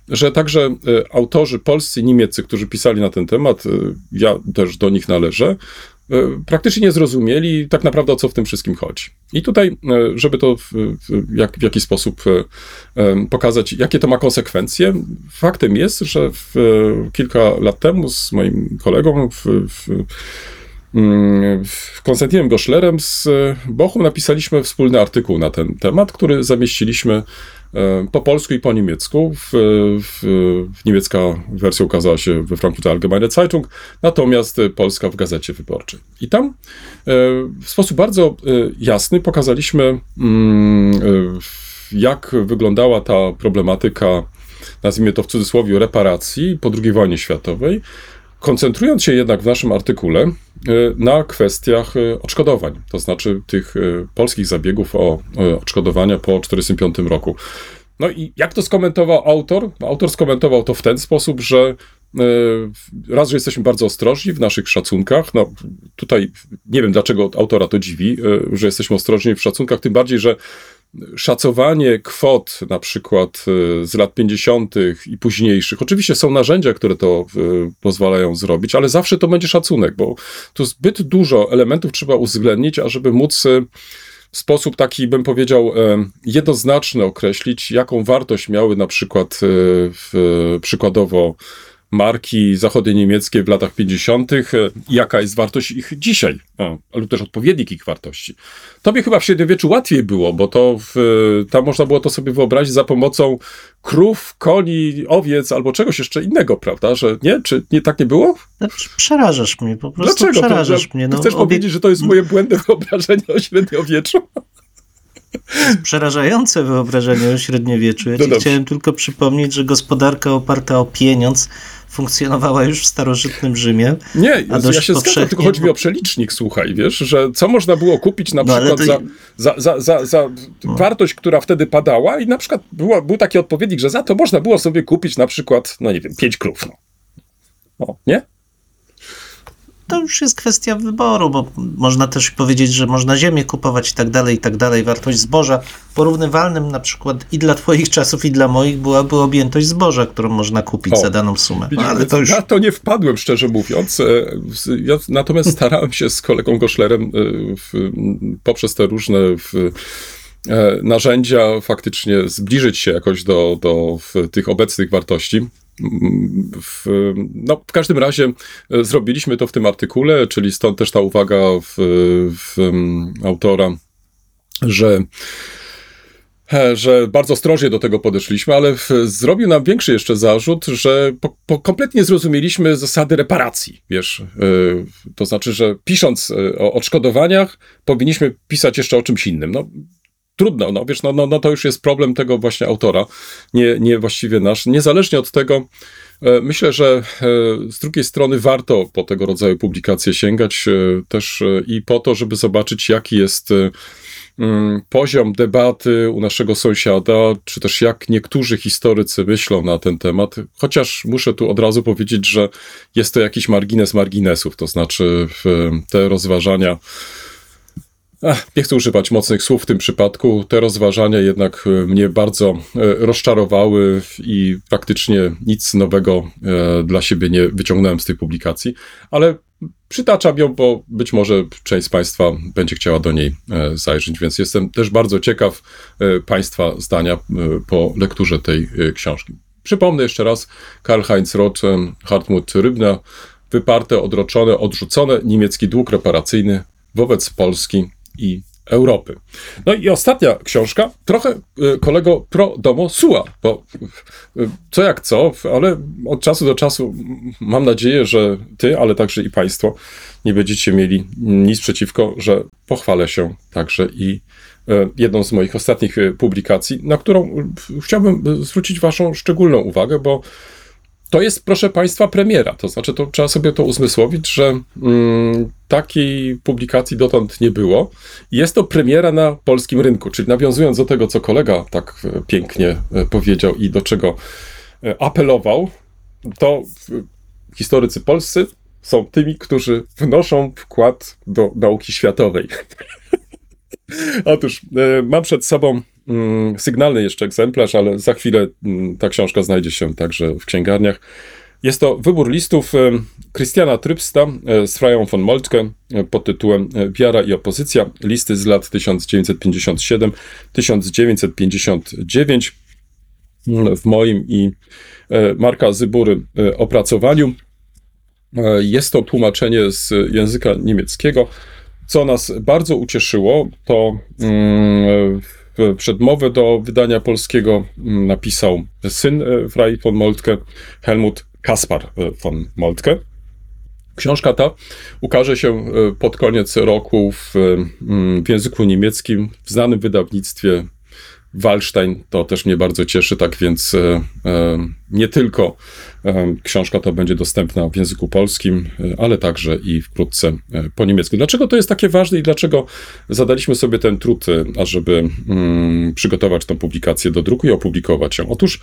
że także e, autorzy polscy i niemieccy, którzy pisali na ten temat, e, ja też do nich należę, E, praktycznie nie zrozumieli tak naprawdę o co w tym wszystkim chodzi. I tutaj, e, żeby to w, w, jak, w jakiś sposób e, pokazać, jakie to ma konsekwencje, faktem jest, że w, kilka lat temu z moim kolegą w, w mm, Konstantinem Goszlerem z Bochum napisaliśmy wspólny artykuł na ten temat, który zamieściliśmy E, po polsku i po niemiecku. W, w, w niemiecka wersja ukazała się we Frankfurter Allgemeine Zeitung, natomiast polska w Gazecie Wyborczej. I tam e, w sposób bardzo e, jasny pokazaliśmy, mm, jak wyglądała ta problematyka, nazwijmy to w cudzysłowie, reparacji po II wojnie światowej, koncentrując się jednak w naszym artykule na kwestiach odszkodowań, to znaczy tych polskich zabiegów o odszkodowania po 1945 roku. No i jak to skomentował autor? No, autor skomentował to w ten sposób, że raz, że jesteśmy bardzo ostrożni w naszych szacunkach. No tutaj nie wiem, dlaczego autora to dziwi, że jesteśmy ostrożni w szacunkach, tym bardziej, że szacowanie kwot na przykład y, z lat 50. i późniejszych, oczywiście są narzędzia, które to y, pozwalają zrobić, ale zawsze to będzie szacunek, bo tu zbyt dużo elementów trzeba uwzględnić, ażeby móc y, w sposób taki, bym powiedział, jednoznaczny określić, jaką wartość miały na przykład przykładowo marki zachody niemieckie w latach 50., e, jaka jest wartość ich dzisiaj, lub też odpowiednik ich wartości. Tobie chyba w średniowieczu łatwiej było, bo to w, tam można było to sobie wyobrazić za pomocą krów, koni, owiec albo czegoś jeszcze innego, prawda? Że nie? Czy nie tak nie było? No, przerażasz mnie, po prostu Dlaczego? przerażasz to, mnie. No, chcesz obie... powiedzieć, że to jest moje błędne wyobrażenie o średniowieczu? Przerażające wyobrażenie o średniowieczu. Ja no ci chciałem tylko przypomnieć, że gospodarka oparta o pieniądz funkcjonowała już w starożytnym Rzymie. Nie, A ja się zgadzam, tylko chodzi mi o przelicznik, słuchaj, wiesz, że co można było kupić na No, przykład to- za, za, za, za, za wartość, która wtedy padała i na przykład była, był taki odpowiednik, że za to można było sobie kupić na przykład, no nie wiem, pięć krów, no. O, nie? To już jest kwestia wyboru, bo można też powiedzieć, że można ziemię kupować i tak dalej, i tak dalej. Wartość zboża porównywalnym na przykład i dla twoich czasów, i dla moich byłaby objętość zboża, którą można kupić O. za daną sumę. No, ale to już... Na to nie wpadłem, szczerze mówiąc. E, Ja natomiast starałem się z kolegą Goszlerem e, w, poprzez te różne w, e, narzędzia faktycznie zbliżyć się jakoś do, do tych obecnych wartości. W, no, w każdym razie e, zrobiliśmy to w tym artykule, czyli stąd też ta uwaga w, w, autora, że e, że bardzo ostrożnie do tego podeszliśmy, ale w, zrobił nam większy jeszcze zarzut, że po, po kompletnie zrozumieliśmy zasady reparacji, wiesz, e, to znaczy, że pisząc o odszkodowaniach, powinniśmy pisać jeszcze o czymś innym. No, trudno, no wiesz, no, no, no to już jest problem tego właśnie autora, nie, nie właściwie nasz. Niezależnie od tego, e, myślę, że e, z drugiej strony warto po tego rodzaju publikacje sięgać e, też i po to, żeby zobaczyć, jaki jest mm, poziom debaty u naszego sąsiada, czy też jak niektórzy historycy myślą na ten temat. Chociaż muszę tu od razu powiedzieć, że jest to jakiś margines marginesów, to znaczy te rozważania. Ach, nie chcę używać mocnych słów w tym przypadku. Te rozważania jednak e, mnie bardzo e, rozczarowały i praktycznie nic nowego e, dla siebie nie wyciągnąłem z tej publikacji, ale przytaczam ją, bo być może część z Państwa będzie chciała do niej zajrzeć, więc jestem też bardzo ciekaw Państwa zdania po lekturze tej książki. Przypomnę jeszcze raz, Karl-Heinz Roth, Hartmut Rybner, wyparte, odroczone, odrzucone, niemiecki dług reparacyjny wobec Polski i Europy. No i ostatnia książka, trochę e, kolego pro domo sua, bo e, co jak co, ale od czasu do czasu mam nadzieję, że ty, ale także i państwo nie będziecie mieli nic przeciwko, że pochwalę się także i e, jedną z moich ostatnich publikacji, na którą chciałbym zwrócić waszą szczególną uwagę, bo to jest, proszę Państwa, premiera. To znaczy, to trzeba sobie to uzmysłowić, że mm, takiej publikacji dotąd nie było. Jest to premiera na polskim rynku, czyli nawiązując do tego, co kolega tak e, pięknie e, powiedział i do czego e, apelował, to historycy polscy są tymi, którzy wnoszą wkład do nauki światowej. Otóż mam przed sobą sygnalny jeszcze egzemplarz, ale za chwilę mm, ta książka znajdzie się także w księgarniach. Jest to wybór listów e, Christiana Trybsta e, z Freją von Moltke e, pod tytułem Wiara i opozycja. Listy z lat 1957-1959 mm, w moim i Marka Zybury opracowaniu. Jest to tłumaczenie z języka niemieckiego. Co nas bardzo ucieszyło, to mm, w- przedmowę do wydania polskiego mm, napisał syn e, Frei von Moltke, Helmut Kaspar e, von Moltke. Książka ta ukaże się e, pod koniec roku w, mm, w języku niemieckim w znanym wydawnictwie Wallstein. To też mnie bardzo cieszy, tak więc nie tylko książka ta będzie dostępna w języku polskim, e, ale także i wkrótce e, po niemiecku. Dlaczego to jest takie ważne i dlaczego zadaliśmy sobie ten trud, e, ażeby mm, przygotować tę publikację do druku i opublikować ją? Otóż,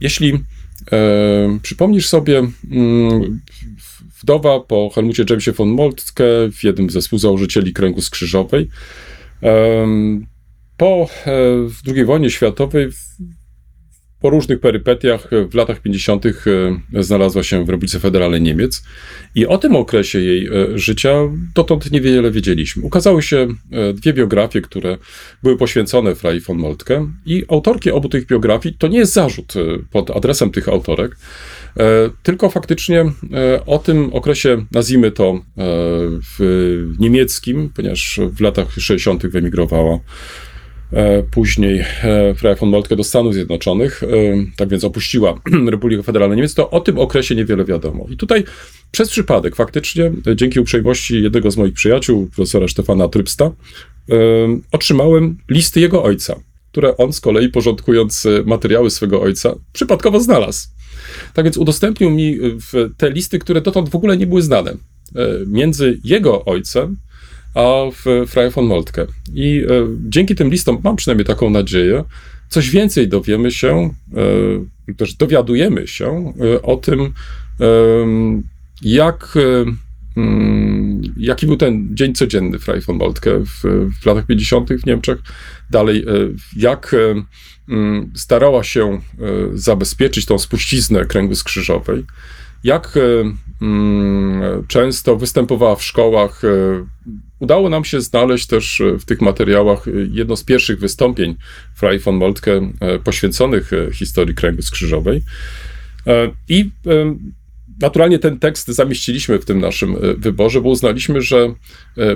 jeśli przypomnisz sobie, mm, wdowa po Helmucie Jamesie von Moltke, w jednym ze współzałożycieli Kręgu Skrzyżowej, po II wojnie światowej, po różnych perypetiach e, w latach 50. e, znalazła się w Republice Federalnej Niemiec i o tym okresie jej e, życia dotąd niewiele wiedzieliśmy. Ukazały się dwie biografie, które były poświęcone Frei von Moltke i autorki obu tych biografii to nie jest zarzut pod adresem tych autorek, tylko faktycznie o tym okresie, nazwijmy to w niemieckim, ponieważ w latach 60. wyemigrowała Później e, Freya von Moltke do Stanów Zjednoczonych, e, tak więc opuściła Republikę Federalną Niemiec, to o tym okresie niewiele wiadomo. I tutaj przez przypadek faktycznie, e, dzięki uprzejmości jednego z moich przyjaciół, profesora Stefana Trybsta, e, otrzymałem listy jego ojca, które on z kolei porządkując e, materiały swego ojca przypadkowo znalazł. Tak więc udostępnił mi te listy, które dotąd w ogóle nie były znane. E, między jego ojcem a w Freie von Moltke. I e, dzięki tym listom, mam przynajmniej taką nadzieję, coś więcej dowiemy się, e, też dowiadujemy się e, o tym, jak, mm, jaki był ten dzień codzienny Freie von Moltke w, w latach 50. w Niemczech. Dalej, jak mm, starała się zabezpieczyć tą spuściznę kręgu skrzyżowej jak e, mm, często występowała w szkołach. e, Udało nam się znaleźć też e, w tych materiałach jedno z pierwszych wystąpień Frei von Moltke poświęconych historii kręgu skrzyżowej. I naturalnie ten tekst zamieściliśmy w tym naszym wyborze, bo uznaliśmy, że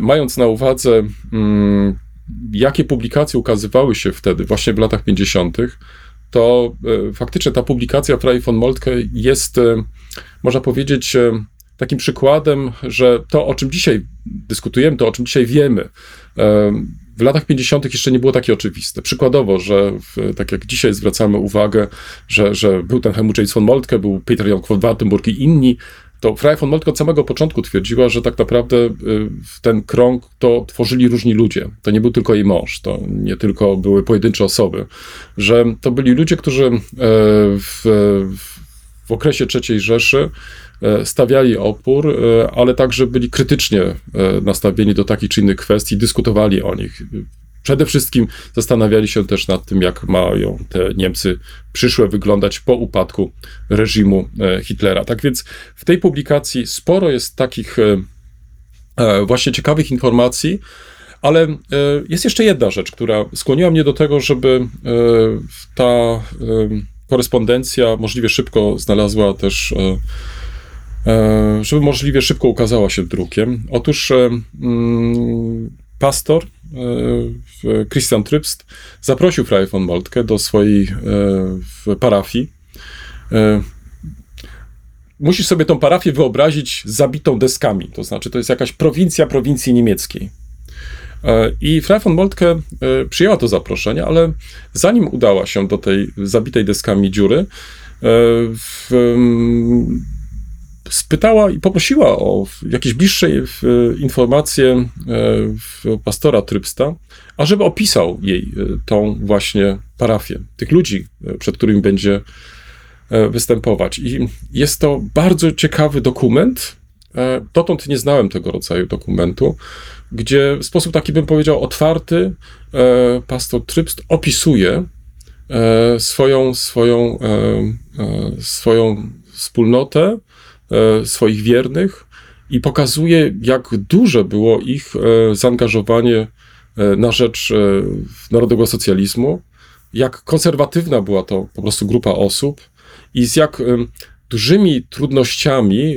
mając na uwadze, mm, jakie publikacje ukazywały się wtedy, właśnie w latach 50., to faktycznie ta publikacja Frei von Moltke jest, można powiedzieć, e, takim przykładem, że to, o czym dzisiaj dyskutujemy, to, o czym dzisiaj wiemy, e, w latach 50. jeszcze nie było takie oczywiste. Przykładowo, że w, tak jak dzisiaj zwracamy uwagę, że, że był ten Helmut James von Moltke, był Peter Jan von Wartenburg i inni, to Frei von Moltke od samego początku twierdziła, że tak naprawdę y, ten krąg to tworzyli różni ludzie. To nie był tylko jej mąż, to nie tylko były pojedyncze osoby, że to byli ludzie, którzy e, w, w, w okresie III Rzeszy e, stawiali opór, e, ale także byli krytycznie e, nastawieni do takich czy innych kwestii, dyskutowali o nich. Przede wszystkim zastanawiali się też nad tym, jak mają te Niemcy przyszłe wyglądać po upadku reżimu Hitlera. Tak więc w tej publikacji sporo jest takich właśnie ciekawych informacji, ale jest jeszcze jedna rzecz, która skłoniła mnie do tego, żeby ta korespondencja możliwie szybko znalazła też, e, e, żeby możliwie szybko ukazała się drukiem. Otóż e, mm, pastor Christian Trybst zaprosił Freie von Moltke do swojej parafii. Musisz sobie tą parafię wyobrazić zabitą deskami, to znaczy to jest jakaś prowincja prowincji niemieckiej. E, I Frau von Moltke przyjęła to zaproszenie, ale zanim udała się do tej zabitej deskami dziury, e, w, mm, spytała i poprosiła o jakieś bliższe e, informacje pastora Trybsta, ażeby opisał jej tą właśnie parafię, tych ludzi, przed którymi będzie występować. I jest to bardzo ciekawy dokument. Dotąd nie znałem tego rodzaju dokumentu, gdzie w sposób taki bym powiedział otwarty e, pastor Trybst opisuje e, swoją, swoją, e, e, swoją wspólnotę, e, swoich wiernych i pokazuje, jak duże było ich e, zaangażowanie na rzecz narodowego socjalizmu, jak konserwatywna była to po prostu grupa osób i z jak dużymi trudnościami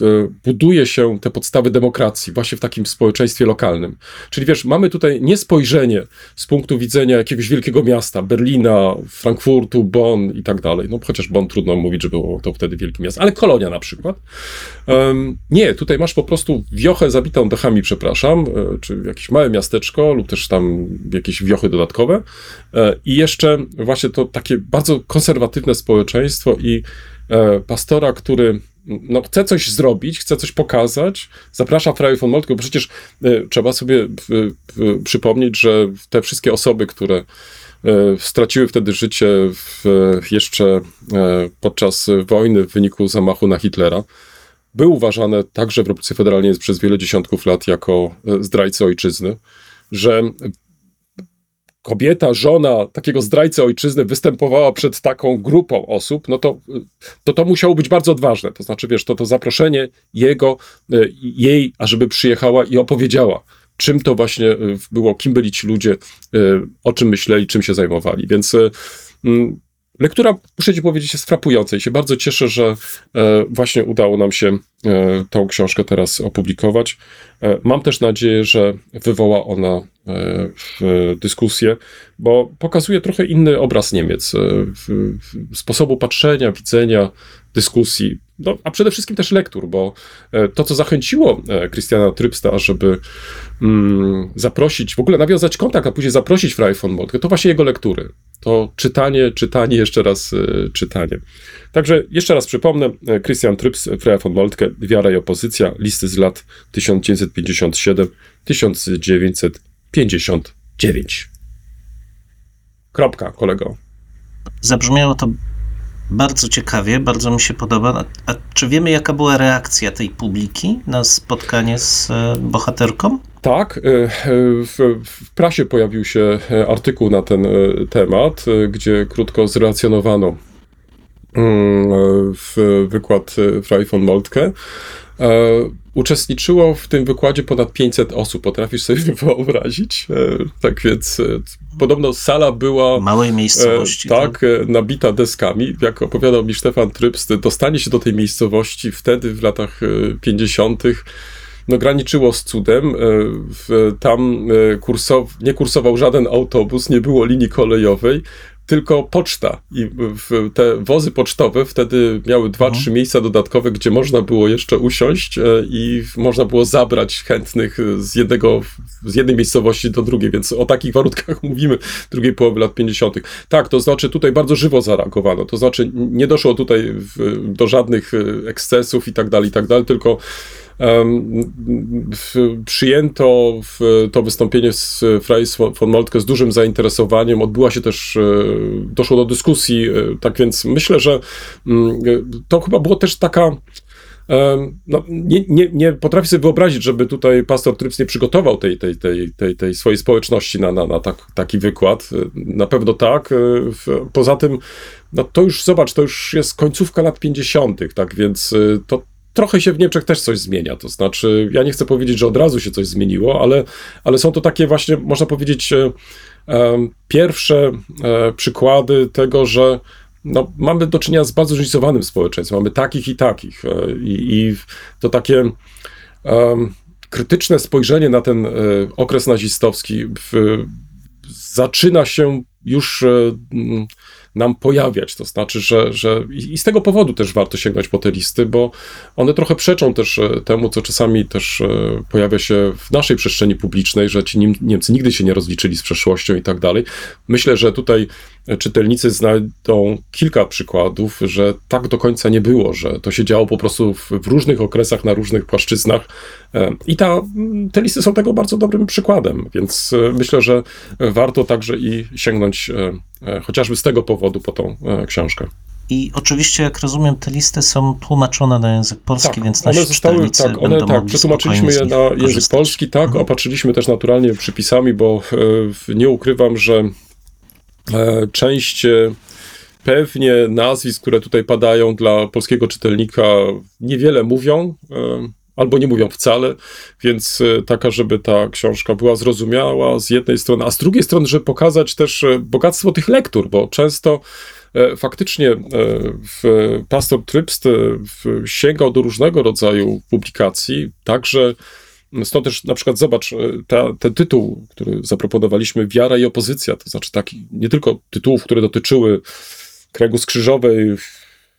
w, buduje się te podstawy demokracji właśnie w takim społeczeństwie lokalnym. Czyli wiesz, mamy tutaj nie spojrzenie z punktu widzenia jakiegoś wielkiego miasta, Berlina, Frankfurtu, Bonn i tak dalej. No chociaż Bonn trudno mówić, że było to wtedy wielkie miasto, ale Kolonia na przykład. Em, nie, tutaj masz po prostu wiochę zabitą dachami, przepraszam, e, czy jakieś małe miasteczko lub też tam jakieś wiochy dodatkowe E, i jeszcze właśnie to takie bardzo konserwatywne społeczeństwo i e, pastora, który no, chce coś zrobić, chce coś pokazać, zaprasza Frei von Moltke, bo przecież e, trzeba sobie w, w, przypomnieć, że te wszystkie osoby, które e, straciły wtedy życie w, jeszcze e, podczas wojny w wyniku zamachu na Hitlera, były uważane także w Republice Federalnej przez wiele dziesiątków lat jako e, zdrajcy ojczyzny, że kobieta, żona takiego zdrajcy ojczyzny występowała przed taką grupą osób, no to to, to musiało być bardzo odważne. To znaczy, wiesz, to, to zaproszenie jego, e, jej, ażeby przyjechała i opowiedziała, czym to właśnie e, było, kim byli ci ludzie, e, o czym myśleli, czym się zajmowali. Więc mm, lektura, muszę ci powiedzieć, jest frapująca i się bardzo cieszę, że e, właśnie udało nam się e, tą książkę teraz opublikować. E, Mam też nadzieję, że wywoła ona dyskusję, bo pokazuje trochę inny obraz Niemiec, sposobu patrzenia, widzenia, dyskusji, no, a przede wszystkim też lektur, bo to, co zachęciło Christiana Trybsta, żeby mm, zaprosić, w ogóle nawiązać kontakt, a później zaprosić Frei von Moltke, to właśnie jego lektury. To czytanie, czytanie, jeszcze raz y, czytanie. Także jeszcze raz przypomnę, y, Christian Tryps, Freya von Moltke, Wiara i opozycja, listy z lat 1957-1959. Kropka, kolego. Zabrzmiało to bardzo ciekawie, bardzo mi się podoba. A czy wiemy, jaka była reakcja tej publiki na spotkanie z e, bohaterką? Tak, e, w, w, prasie pojawił się e, artykuł na ten temat, gdzie krótko zrelacjonowano mm, w wykład Frei von Moltke. Uczestniczyło w tym wykładzie ponad 500 osób. Potrafisz sobie wyobrazić? Tak więc podobno sala była. Małej miejscowości. Tak, nabita deskami. Jak opowiadał mi Stefan Trypst, dostanie się do tej miejscowości wtedy w latach 50 no, graniczyło z cudem. Tam kursow, nie kursował żaden autobus, nie było linii kolejowej tylko poczta i te wozy pocztowe wtedy miały dwa, mhm. trzy miejsca dodatkowe, gdzie można było jeszcze usiąść e, i można było zabrać chętnych z jednego, z jednej miejscowości do drugiej, więc o takich warunkach mówimy drugiej połowy lat 50. Tak, to znaczy tutaj bardzo żywo zareagowano, to znaczy nie doszło tutaj do żadnych e, ekscesów i tak dalej, i tak dalej, tylko przyjęto to wystąpienie z Freis von Moltke z dużym zainteresowaniem. Odbyła się też, e, doszło do dyskusji, e, tak więc myślę, że mm, to chyba było też taka no, nie, nie, nie potrafię sobie wyobrazić, żeby tutaj pastor Tryps nie przygotował tej, tej, tej, tej, tej swojej społeczności na, na, na tak, taki wykład. Na pewno tak. E, poza tym, no to już zobacz, to już jest końcówka lat 50., tak więc to trochę się w Niemczech też coś zmienia. To znaczy, ja nie chcę powiedzieć, że od razu się coś zmieniło, ale, ale są to takie właśnie, można powiedzieć, e, e, pierwsze e, przykłady tego, że no, mamy do czynienia z bardzo zróżnicowanym społeczeństwem. Mamy takich i takich. I, i to takie krytyczne spojrzenie na ten okres nazistowski w, zaczyna się już nam pojawiać. To znaczy, że, że i z tego powodu też warto sięgnąć po te listy, bo one trochę przeczą też e, temu, co czasami też e, pojawia się w naszej przestrzeni publicznej, że ci Niemcy nigdy się nie rozliczyli z przeszłością i tak dalej. Myślę, że tutaj czytelnicy znajdą kilka przykładów, że tak do końca nie było, że to się działo po prostu w, w różnych okresach, na różnych płaszczyznach. E, I ta, te listy są tego bardzo dobrym przykładem, więc myślę, że warto także i sięgnąć chociażby z tego powodu po tą książkę. I oczywiście, jak rozumiem, te listy są tłumaczone na język polski, tak, więc nasi one zostały, tak, one, tak, przetłumaczyliśmy je na język polski, tak, mhm. opatrzyliśmy też naturalnie przypisami, bo e, nie ukrywam, że e, część e, pewnie nazwisk, które tutaj padają dla polskiego czytelnika niewiele mówią, albo nie mówią wcale, więc taka, żeby ta książka była zrozumiała z jednej strony, a z drugiej strony, żeby pokazać też bogactwo tych lektur, bo często E, faktycznie e, pastor Trybst e, sięgał do różnego rodzaju publikacji, także Stąd też na przykład zobacz, ta, ten tytuł, który zaproponowaliśmy, Wiara i opozycja, to znaczy taki, nie tylko tytułów, które dotyczyły kręgu skrzyżowej,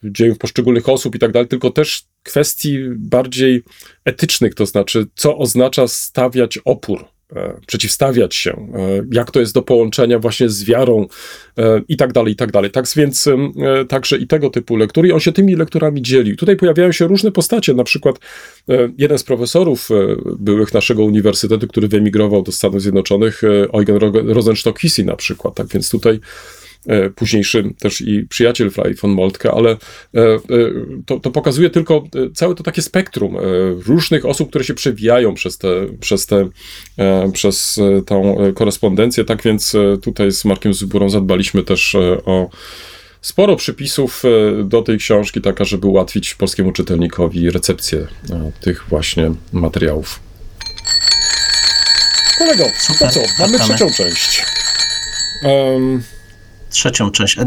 dziejów poszczególnych osób i tak dalej, tylko też kwestii bardziej etycznych, to znaczy co oznacza stawiać opór. E, przeciwstawiać się, e, jak to jest do połączenia właśnie z wiarą e, i tak dalej, i tak dalej. Tak więc także i tego typu lektury. I on się tymi lekturami dzielił. Tutaj pojawiają się różne postacie, na przykład jeden z profesorów byłych naszego uniwersytetu, który wyemigrował do Stanów Zjednoczonych, Eugen Rosenstock-Hisi na przykład. Tak więc tutaj E, późniejszy też i przyjaciel Frei von Moltke, ale e, e, to, to pokazuje tylko całe to takie spektrum różnych osób, które się przewijają przez, te, przez, te, przez tą korespondencję. Tak więc tutaj z Markiem Zyburą zadbaliśmy też o sporo przypisów do tej książki, taka, żeby ułatwić polskiemu czytelnikowi recepcję tych właśnie materiałów. Kolego, to co? Mamy trzecią część. Um, trzecią część.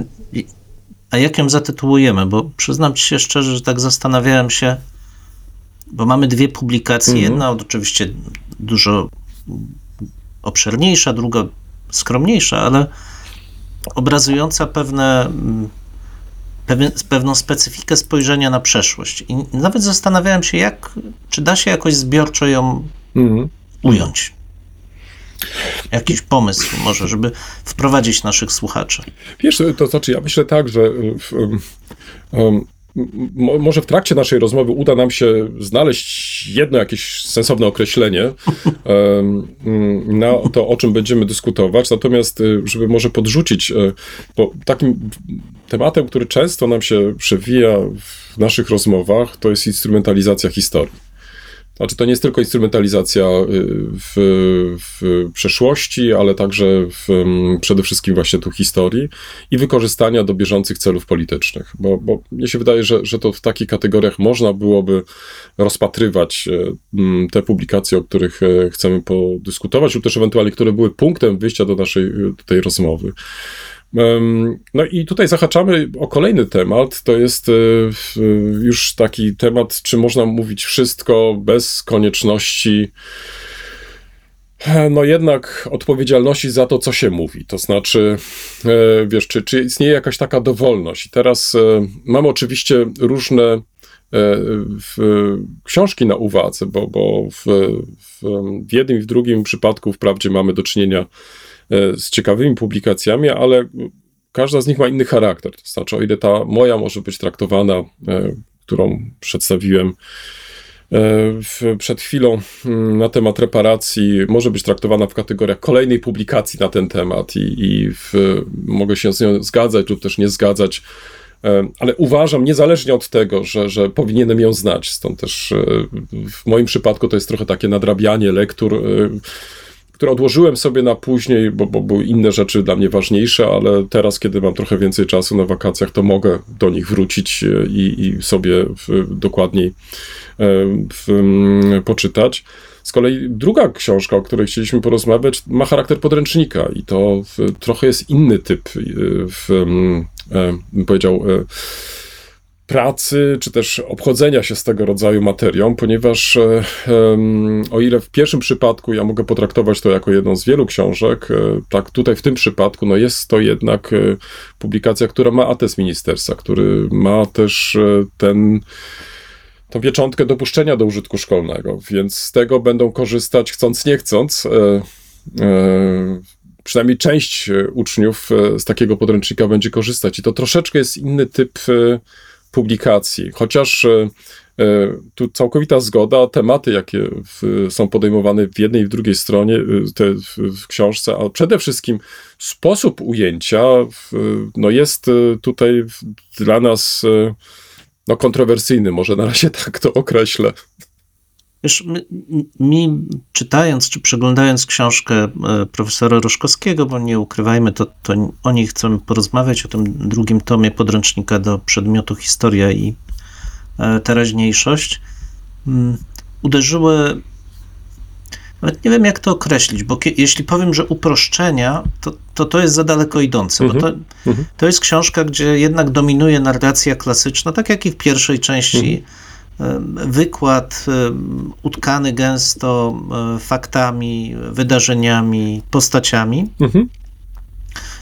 A jak ją zatytułujemy? Bo przyznam ci się szczerze, że tak zastanawiałem się, bo mamy dwie publikacje. Mhm. Jedna oczywiście dużo obszerniejsza, druga skromniejsza, ale obrazująca pewne, pewien, pewną specyfikę spojrzenia na przeszłość. I nawet zastanawiałem się, jak, czy da się jakoś zbiorczo ją mhm. ująć. Jakiś pomysł może, żeby wprowadzić naszych słuchaczy. Wiesz, to znaczy, ja myślę tak, że w, um, może w trakcie naszej rozmowy uda nam się znaleźć jedno jakieś sensowne określenie na to, o czym będziemy dyskutować. Natomiast, y, żeby może podrzucić, bo takim tematem, który często nam się przewija w naszych rozmowach, to jest instrumentalizacja historii. Znaczy, to nie jest tylko instrumentalizacja y, w, w przeszłości, ale także w, mm, przede wszystkim właśnie tu historii i wykorzystania do bieżących celów politycznych. Bo, bo mnie się wydaje, że, że to w takich kategoriach można byłoby rozpatrywać e, mm, te publikacje, o których e, chcemy podyskutować, lub też ewentualnie, które były punktem wyjścia do naszej tej rozmowy. No i tutaj zahaczamy o kolejny temat. To jest e, już taki temat, czy można mówić wszystko bez konieczności e, no jednak odpowiedzialności za to, co się mówi. To znaczy, e, wiesz, czy, czy istnieje jakaś taka dowolność. I teraz mamy oczywiście różne w, książki na uwadze, bo, bo w, w, w jednym i w drugim przypadku wprawdzie mamy do czynienia z ciekawymi publikacjami, ale każda z nich ma inny charakter. To znaczy, o ile ta moja może być traktowana, e, którą przedstawiłem e, przed chwilą mm, na temat reparacji, może być traktowana w kategoriach kolejnej publikacji na ten temat i, i w, mogę się z nią zgadzać lub też nie zgadzać. Ale uważam, niezależnie od tego, że, że powinienem ją znać, stąd też w moim przypadku to jest trochę takie nadrabianie lektur które odłożyłem sobie na później, bo, bo były inne rzeczy dla mnie ważniejsze, ale teraz, kiedy mam trochę więcej czasu na wakacjach, to mogę do nich wrócić e, i, i sobie w, dokładniej e, w, poczytać. Z kolei druga książka, o której chcieliśmy porozmawiać, ma charakter podręcznika i to trochę jest inny typ, e, w, bym powiedział, pracy, czy też obchodzenia się z tego rodzaju materią, ponieważ e, o ile w pierwszym przypadku ja mogę potraktować to jako jedną z wielu książek, e, tak tutaj w tym przypadku no jest to jednak e, publikacja, która ma atest ministerstwa, który ma też ten tą pieczątkę dopuszczenia do użytku szkolnego, więc z tego będą korzystać chcąc nie chcąc. Przynajmniej część uczniów z takiego podręcznika będzie korzystać. I to troszeczkę jest inny typ publikacji. Chociaż e, e, tu całkowita zgoda, tematy, jakie w, są podejmowane w jednej i w drugiej stronie, e, te, w, w, książce, a przede wszystkim sposób ujęcia w, no jest tutaj dla nas no, kontrowersyjny, może na razie tak to określę. Wiesz, mi czytając czy przeglądając książkę e, profesora Roszkowskiego, bo nie ukrywajmy, to, to o niej chcemy porozmawiać, o tym drugim tomie podręcznika do przedmiotu historia i e, teraźniejszość, mm, uderzyły, nawet nie wiem jak to określić, bo jeśli powiem, że uproszczenia, to to, to jest za daleko idące, bo to, mhm. Mhm. to jest książka, gdzie jednak dominuje narracja klasyczna, tak jak i w pierwszej części mhm wykład utkany gęsto faktami, wydarzeniami, postaciami. Mhm.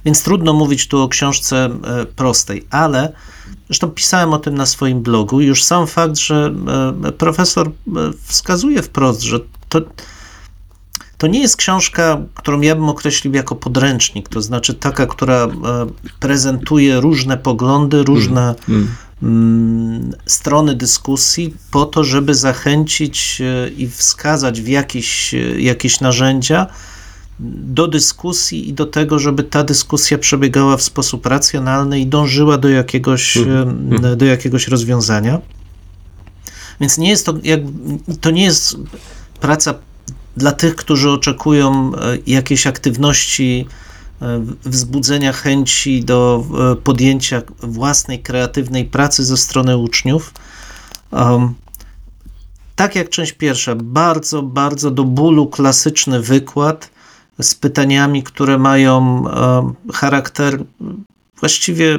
Więc trudno mówić tu o książce prostej, ale zresztą pisałem o tym na swoim blogu. Już sam fakt, że profesor wskazuje wprost, że to, to nie jest książka, którą ja bym określił jako podręcznik, to znaczy taka, która prezentuje różne poglądy, różne. Mm. Mm, strony dyskusji po to, żeby zachęcić e, i wskazać w jakieś, e, jakieś narzędzia do dyskusji i do tego, żeby ta dyskusja przebiegała w sposób racjonalny i dążyła do jakiegoś, mhm. E, do jakiegoś rozwiązania. Więc nie jest to, jak, to nie jest praca dla tych, którzy oczekują jakiejś aktywności wzbudzenia chęci do e, podjęcia własnej kreatywnej pracy ze strony uczniów. Tak jak część pierwsza, bardzo, bardzo do bólu klasyczny wykład z pytaniami, które mają charakter właściwie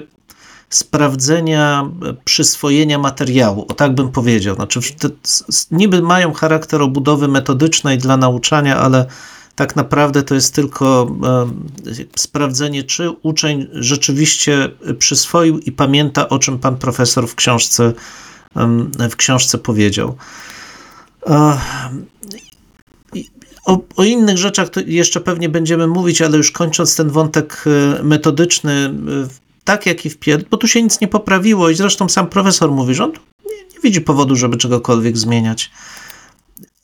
sprawdzenia, przyswojenia materiału, o tak bym powiedział. Znaczy, niby mają charakter obudowy metodycznej dla nauczania, ale tak naprawdę to jest tylko sprawdzenie, czy uczeń rzeczywiście przyswoił i pamięta, o czym pan profesor w książce, w książce powiedział. O, o, innych rzeczach jeszcze pewnie będziemy mówić, ale już kończąc ten wątek e, metodyczny, e, tak jak i w pier, bo tu się nic nie poprawiło i zresztą sam profesor mówi, że on nie, nie widzi powodu, żeby czegokolwiek zmieniać.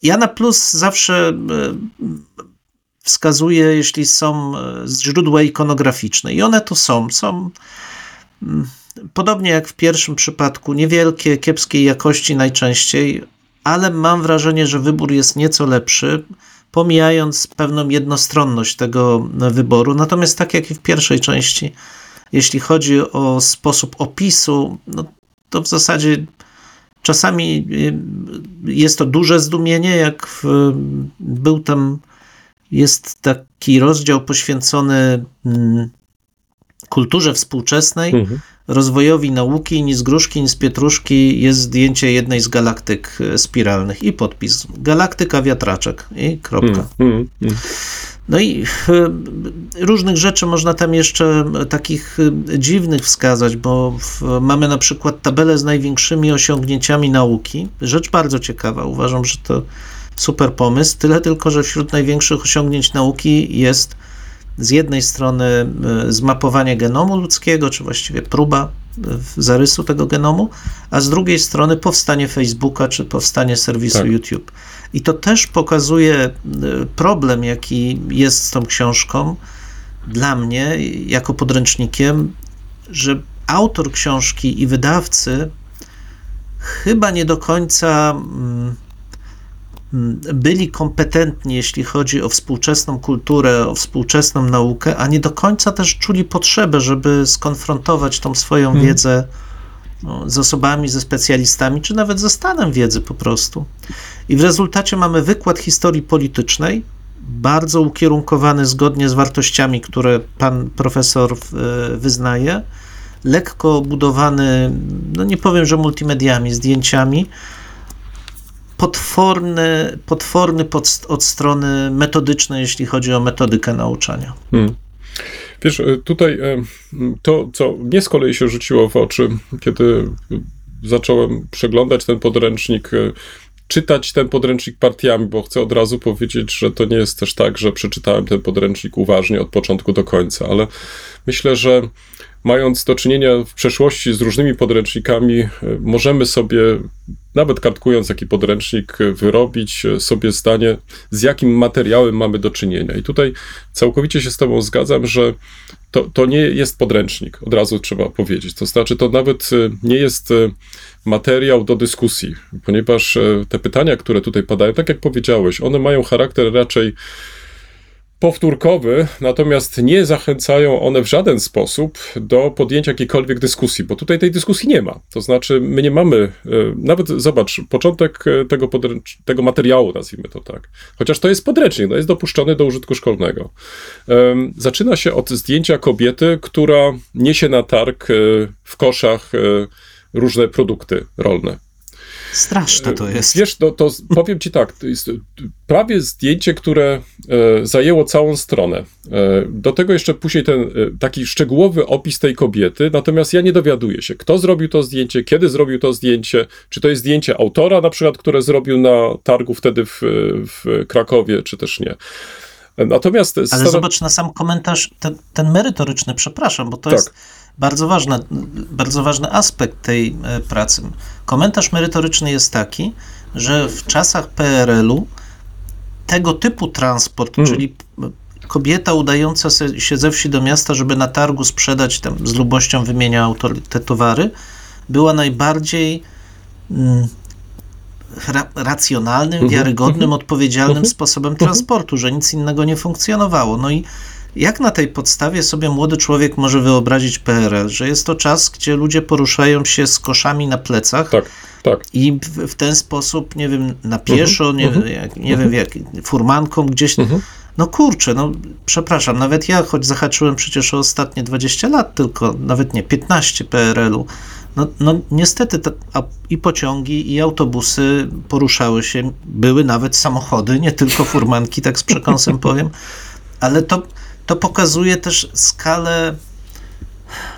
Ja na plus zawsze wskazuję, jeśli są źródła ikonograficzne i one to są. Są mm, podobnie jak w pierwszym przypadku, niewielkie, kiepskiej jakości najczęściej, ale mam wrażenie, że wybór jest nieco lepszy, pomijając pewną jednostronność tego wyboru. Natomiast tak jak i w pierwszej części, jeśli chodzi o sposób opisu, no to w zasadzie czasami y, jest to duże zdumienie, jak w, był tam, jest taki rozdział poświęcony mm, kulturze współczesnej, mhm rozwojowi nauki, ni z gruszki, ni z pietruszki jest zdjęcie jednej z galaktyk e, spiralnych i podpis. Galaktyka wiatraczek i kropka. Mm, mm, mm. No i e, różnych rzeczy można tam jeszcze e, takich dziwnych wskazać, bo mamy na przykład tabelę z największymi osiągnięciami nauki. Rzecz bardzo ciekawa. Uważam, że to super pomysł. Tyle tylko, że wśród największych osiągnięć nauki jest z jednej strony e, zmapowanie genomu ludzkiego, czy właściwie próba e, zarysu tego genomu, a z drugiej strony powstanie Facebooka, czy powstanie serwisu tak. YouTube. I to też pokazuje e, problem, jaki jest z tą książką dla mnie, jako podręcznikiem, że autor książki i wydawcy chyba nie do końca mm, byli kompetentni, jeśli chodzi o współczesną kulturę, o współczesną naukę, a nie do końca też czuli potrzebę, żeby skonfrontować tą swoją hmm. wiedzę no, z osobami, ze specjalistami, czy nawet ze stanem wiedzy po prostu. I w rezultacie mamy wykład historii politycznej, bardzo ukierunkowany zgodnie z wartościami, które pan profesor e, wyznaje, lekko budowany, no nie powiem, że multimediami, zdjęciami, potworny, potworny pod, od strony metodycznej, jeśli chodzi o metodykę nauczania. Hmm. Wiesz, e, tutaj e, to, co mnie z kolei się rzuciło w oczy, kiedy zacząłem przeglądać ten podręcznik, e, czytać ten podręcznik partiami, bo chcę od razu powiedzieć, że to nie jest też tak, że przeczytałem ten podręcznik uważnie od początku do końca, ale myślę, że mając do czynienia w przeszłości z różnymi podręcznikami, możemy sobie, nawet kartkując taki podręcznik, wyrobić sobie zdanie, z jakim materiałem mamy do czynienia. I tutaj całkowicie się z Tobą zgadzam, że to, to nie jest podręcznik, od razu trzeba powiedzieć. To znaczy, to nawet nie jest materiał do dyskusji, ponieważ te pytania, które tutaj padają, tak jak powiedziałeś, one mają charakter raczej powtórkowy, natomiast nie zachęcają one w żaden sposób do podjęcia jakiejkolwiek dyskusji, bo tutaj tej dyskusji nie ma. To znaczy, my nie mamy, e, nawet zobacz, początek e, tego, tego materiału, nazwijmy to tak, chociaż to jest podręcznik, no jest dopuszczony do użytku szkolnego. Zaczyna się od zdjęcia kobiety, która niesie na targ e, w koszach różne produkty rolne. Straszne to jest. Wiesz, to, to powiem ci tak, to jest prawie zdjęcie, które e, zajęło całą stronę. E, do tego jeszcze później ten e, taki szczegółowy opis tej kobiety, natomiast ja nie dowiaduję się, kto zrobił to zdjęcie, kiedy zrobił to zdjęcie, czy to jest zdjęcie autora na przykład, które zrobił na targu wtedy w, w Krakowie, czy też nie. Natomiast... Ale stara... zobacz na sam komentarz, ten, ten merytoryczny, przepraszam, bo to tak. jest bardzo, ważne, bardzo ważny aspekt tej e, pracy. Komentarz merytoryczny jest taki, że w czasach PRL-u tego typu transport, hmm. czyli kobieta udająca się ze wsi do miasta, żeby na targu sprzedać, tam z lubością wymienia autor te towary, była najbardziej mm, ra racjonalnym, mhm. wiarygodnym, mhm. odpowiedzialnym mhm. sposobem transportu, że nic innego nie funkcjonowało. No i jak na tej podstawie sobie młody człowiek może wyobrazić PRL, że jest to czas, gdzie ludzie poruszają się z koszami na plecach tak, tak. i w, w, ten sposób, nie wiem, na pieszo, uh -huh, nie, uh -huh, jak, nie uh -huh. wiem, jak, furmanką gdzieś. No kurczę, no przepraszam, nawet ja, choć zahaczyłem przecież o ostatnie 20 lat, tylko nawet nie 15 PRL-u, no, no niestety te, a, i pociągi, i autobusy poruszały się, były nawet samochody, nie tylko furmanki, tak z przekąsem powiem, ale to to pokazuje też skalę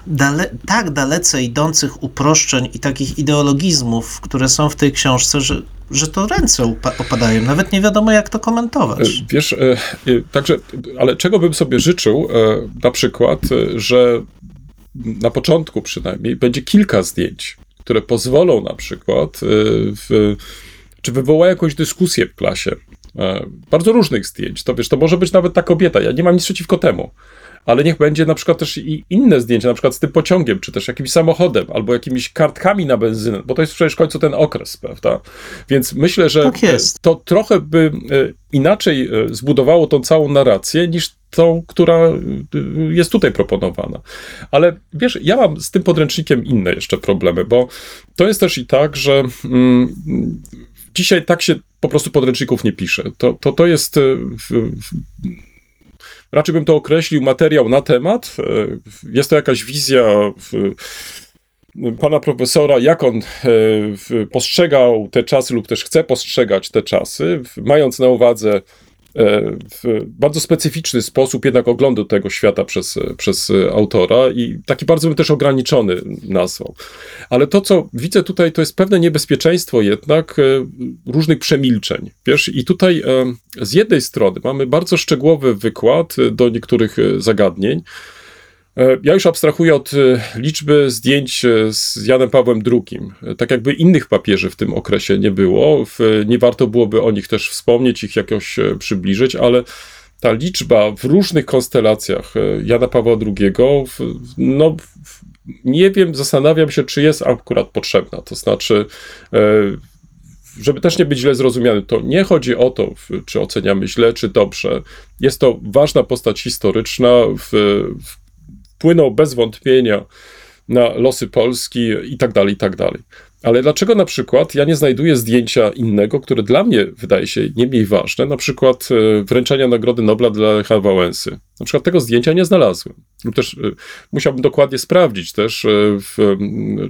dale, tak dalece idących uproszczeń i takich ideologizmów, które są w tej książce, że że to ręce opadają. Nawet nie wiadomo, jak to komentować. E, Wiesz, e, e, także, ale czego bym sobie życzył, na przykład, że na początku przynajmniej będzie kilka zdjęć, które pozwolą na przykład, e, w, czy wywołają jakąś dyskusję w klasie. E, Bardzo różnych zdjęć. To wiesz, to może być nawet ta kobieta. Ja nie mam nic przeciwko temu. Ale niech będzie na przykład też i inne zdjęcia, na przykład z tym pociągiem, czy też jakimś samochodem, albo jakimiś kartkami na benzynę, bo to jest przecież w końcu ten okres, prawda? Więc myślę, że Tak to trochę by e, inaczej e, zbudowało tą całą narrację niż tą, która e, jest tutaj proponowana. Ale wiesz, ja mam z tym podręcznikiem inne jeszcze problemy, bo to jest też i tak, że mm, dzisiaj tak się po prostu podręczników nie pisze. To, to, to jest. e, W, w, raczej bym to określił materiał na temat. Jest to jakaś wizja. W, pana profesora, jak on postrzegał te czasy, lub też chce postrzegać te czasy, mając na uwadze w bardzo specyficzny sposób jednak oglądu tego świata przez, przez autora i taki bardzo bym też ograniczony nazwał. Ale to, co widzę tutaj, to jest pewne niebezpieczeństwo jednak e, różnych przemilczeń. Wiesz, i tutaj e, z jednej strony mamy bardzo szczegółowy wykład e, do niektórych e, zagadnień, E, Ja już abstrahuję od e, liczby zdjęć e, z Janem Pawłem II. E, Tak jakby innych papieży w tym okresie nie było. Nie warto byłoby o nich też wspomnieć, ich jakoś e, przybliżyć, ale ta liczba w różnych konstelacjach e, Jana Pawła II, no nie wiem, zastanawiam się, czy jest akurat potrzebna. To znaczy, e, żeby też nie być źle zrozumianym, to nie chodzi o to, czy oceniamy źle, czy dobrze. Jest to ważna postać historyczna, w, w wpłynął bez wątpienia na losy Polski i tak dalej, i tak dalej. Ale dlaczego na przykład ja nie znajduję zdjęcia innego, które dla mnie wydaje się nie mniej ważne, na przykład e, wręczenia Nagrody Nobla dla Lecha Wałęsy. Na przykład tego zdjęcia nie znalazłem. Lub też e, musiałbym dokładnie sprawdzić też, e, w,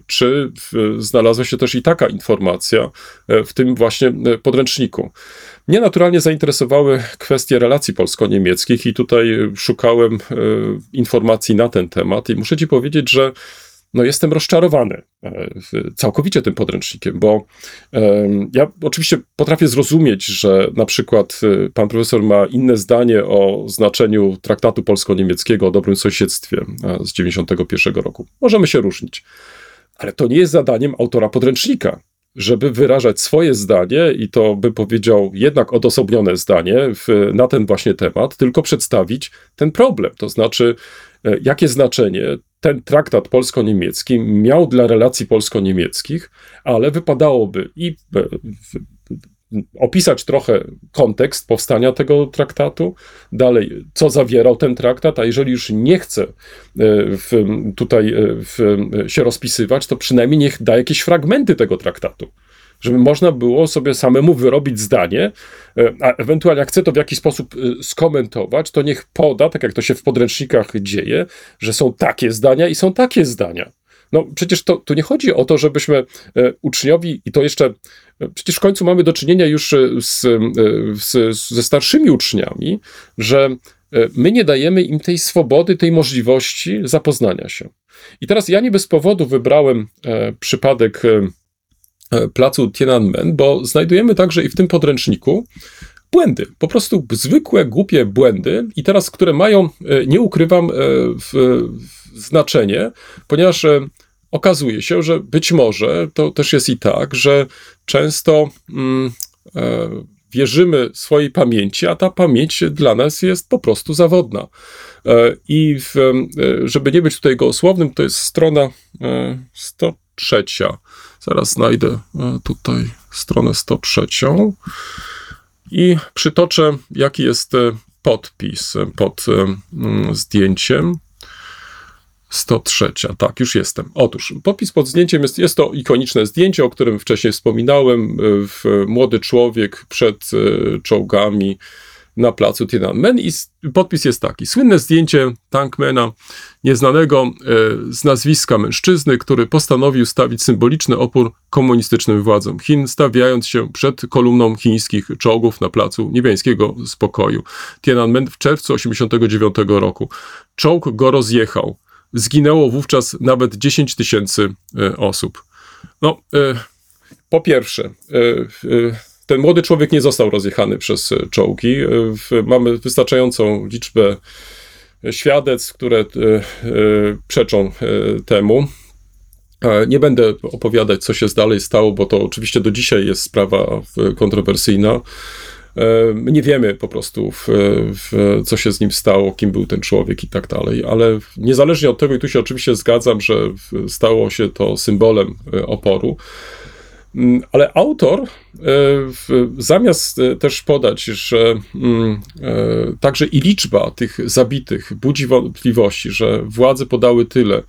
czy znalazła się też i taka informacja w tym właśnie podręczniku. Mnie naturalnie zainteresowały kwestie relacji polsko-niemieckich i tutaj szukałem e, informacji na ten temat i muszę ci powiedzieć, że no jestem rozczarowany e, całkowicie tym podręcznikiem, bo ja oczywiście potrafię zrozumieć, że na przykład e, pan profesor ma inne zdanie o znaczeniu traktatu polsko-niemieckiego o dobrym sąsiedztwie e, z 91 roku. Możemy się różnić, ale to nie jest zadaniem autora podręcznika żeby wyrażać swoje zdanie i to bym powiedział jednak odosobnione zdanie w, na ten właśnie temat, tylko przedstawić ten problem. To znaczy, e, jakie znaczenie ten traktat polsko-niemiecki miał dla relacji polsko-niemieckich, ale wypadałoby i opisać trochę kontekst powstania tego traktatu, dalej, co zawierał ten traktat, a jeżeli już nie chce e, w, tutaj e, w, się rozpisywać, to przynajmniej niech da jakieś fragmenty tego traktatu. Żeby można było sobie samemu wyrobić zdanie, e, a ewentualnie jak chce to w jakiś sposób skomentować, to niech poda, tak jak to się w podręcznikach dzieje, że są takie zdania i są takie zdania. No przecież to, tu nie chodzi o to, żebyśmy e, uczniowi, i to jeszcze, e, przecież w końcu mamy do czynienia już e, z, z, ze starszymi uczniami, że my nie dajemy im tej swobody, tej możliwości zapoznania się. I teraz ja nie bez powodu wybrałem przypadek placu Tiananmen, bo znajdujemy także i w tym podręczniku błędy, po prostu zwykłe, głupie błędy i teraz, które mają, nie ukrywam, w, w znaczenie, ponieważ e, okazuje się, że być może to też jest i tak, że często mm, e, wierzymy swojej pamięci, a ta pamięć dla nas jest po prostu zawodna. E, I w, e, żeby nie być tutaj gołosłownym, to jest strona e, 103. Zaraz znajdę e, tutaj stronę 103 i przytoczę, jaki jest e, podpis e, pod e, zdjęciem. 103. Tak, już jestem. Otóż, podpis pod zdjęciem jest, jest to ikoniczne zdjęcie, o którym wcześniej wspominałem. e, W, młody człowiek przed e, czołgami na placu Tiananmen i podpis jest taki. Słynne zdjęcie tankmana, nieznanego e, z nazwiska mężczyzny, który postanowił stawić symboliczny opór komunistycznym władzom Chin, stawiając się przed kolumną chińskich czołgów na placu niebiańskiego spokoju. Tiananmen w czerwcu 1989 roku. Czołg go rozjechał. Zginęło wówczas nawet 10 tysięcy e, osób. No, e, Po pierwsze, ten młody człowiek nie został rozjechany przez czołgi. Mamy wystarczającą liczbę świadectw, które przeczą temu. Nie będę opowiadać, co się dalej stało, bo to oczywiście do dzisiaj jest sprawa kontrowersyjna. Nie wiemy po prostu, w, w, co się z nim stało, kim był ten człowiek i tak dalej, ale niezależnie od tego, i tu się oczywiście zgadzam, że stało się to symbolem e, oporu. Mm, ale autor, e, zamiast e, też podać, że mm, także i liczba tych zabitych budzi wątpliwości, że władze podały tyle,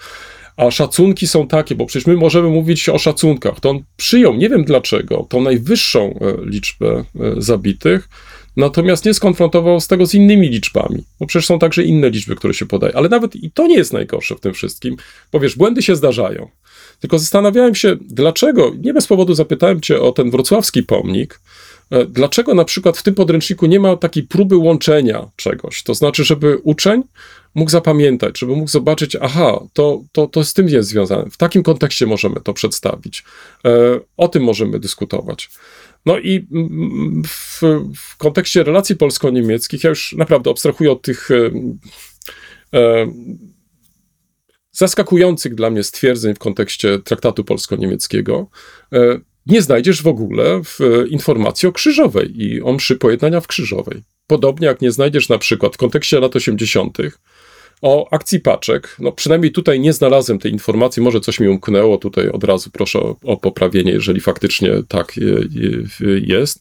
a szacunki są takie, bo przecież my możemy mówić o szacunkach. To on przyjął, nie wiem dlaczego, tą najwyższą e, liczbę e, zabitych, natomiast nie skonfrontował z tego z innymi liczbami, bo przecież są także inne liczby, które się podają. Ale nawet i to nie jest najgorsze w tym wszystkim, bo wiesz, błędy się zdarzają. Tylko zastanawiałem się, dlaczego, nie bez powodu zapytałem cię o ten wrocławski pomnik, e, dlaczego na przykład w tym podręczniku nie ma takiej próby łączenia czegoś, to znaczy, żeby uczeń mógł zapamiętać, żeby mógł zobaczyć, aha, to, to, to z tym jest związane. W takim kontekście możemy to przedstawić. E, o tym możemy dyskutować. No i w, w kontekście relacji polsko-niemieckich, ja już naprawdę abstrahuję od tych e, e, zaskakujących dla mnie stwierdzeń w kontekście traktatu polsko-niemieckiego. Nie znajdziesz w ogóle w informacji o Krzyżowej i o mszy pojednania w Krzyżowej. Podobnie jak nie znajdziesz na przykład w kontekście lat 80. o akcji paczek. No przynajmniej tutaj nie znalazłem tej informacji, może coś mi umknęło, tutaj od razu proszę o, o poprawienie, jeżeli faktycznie tak jest.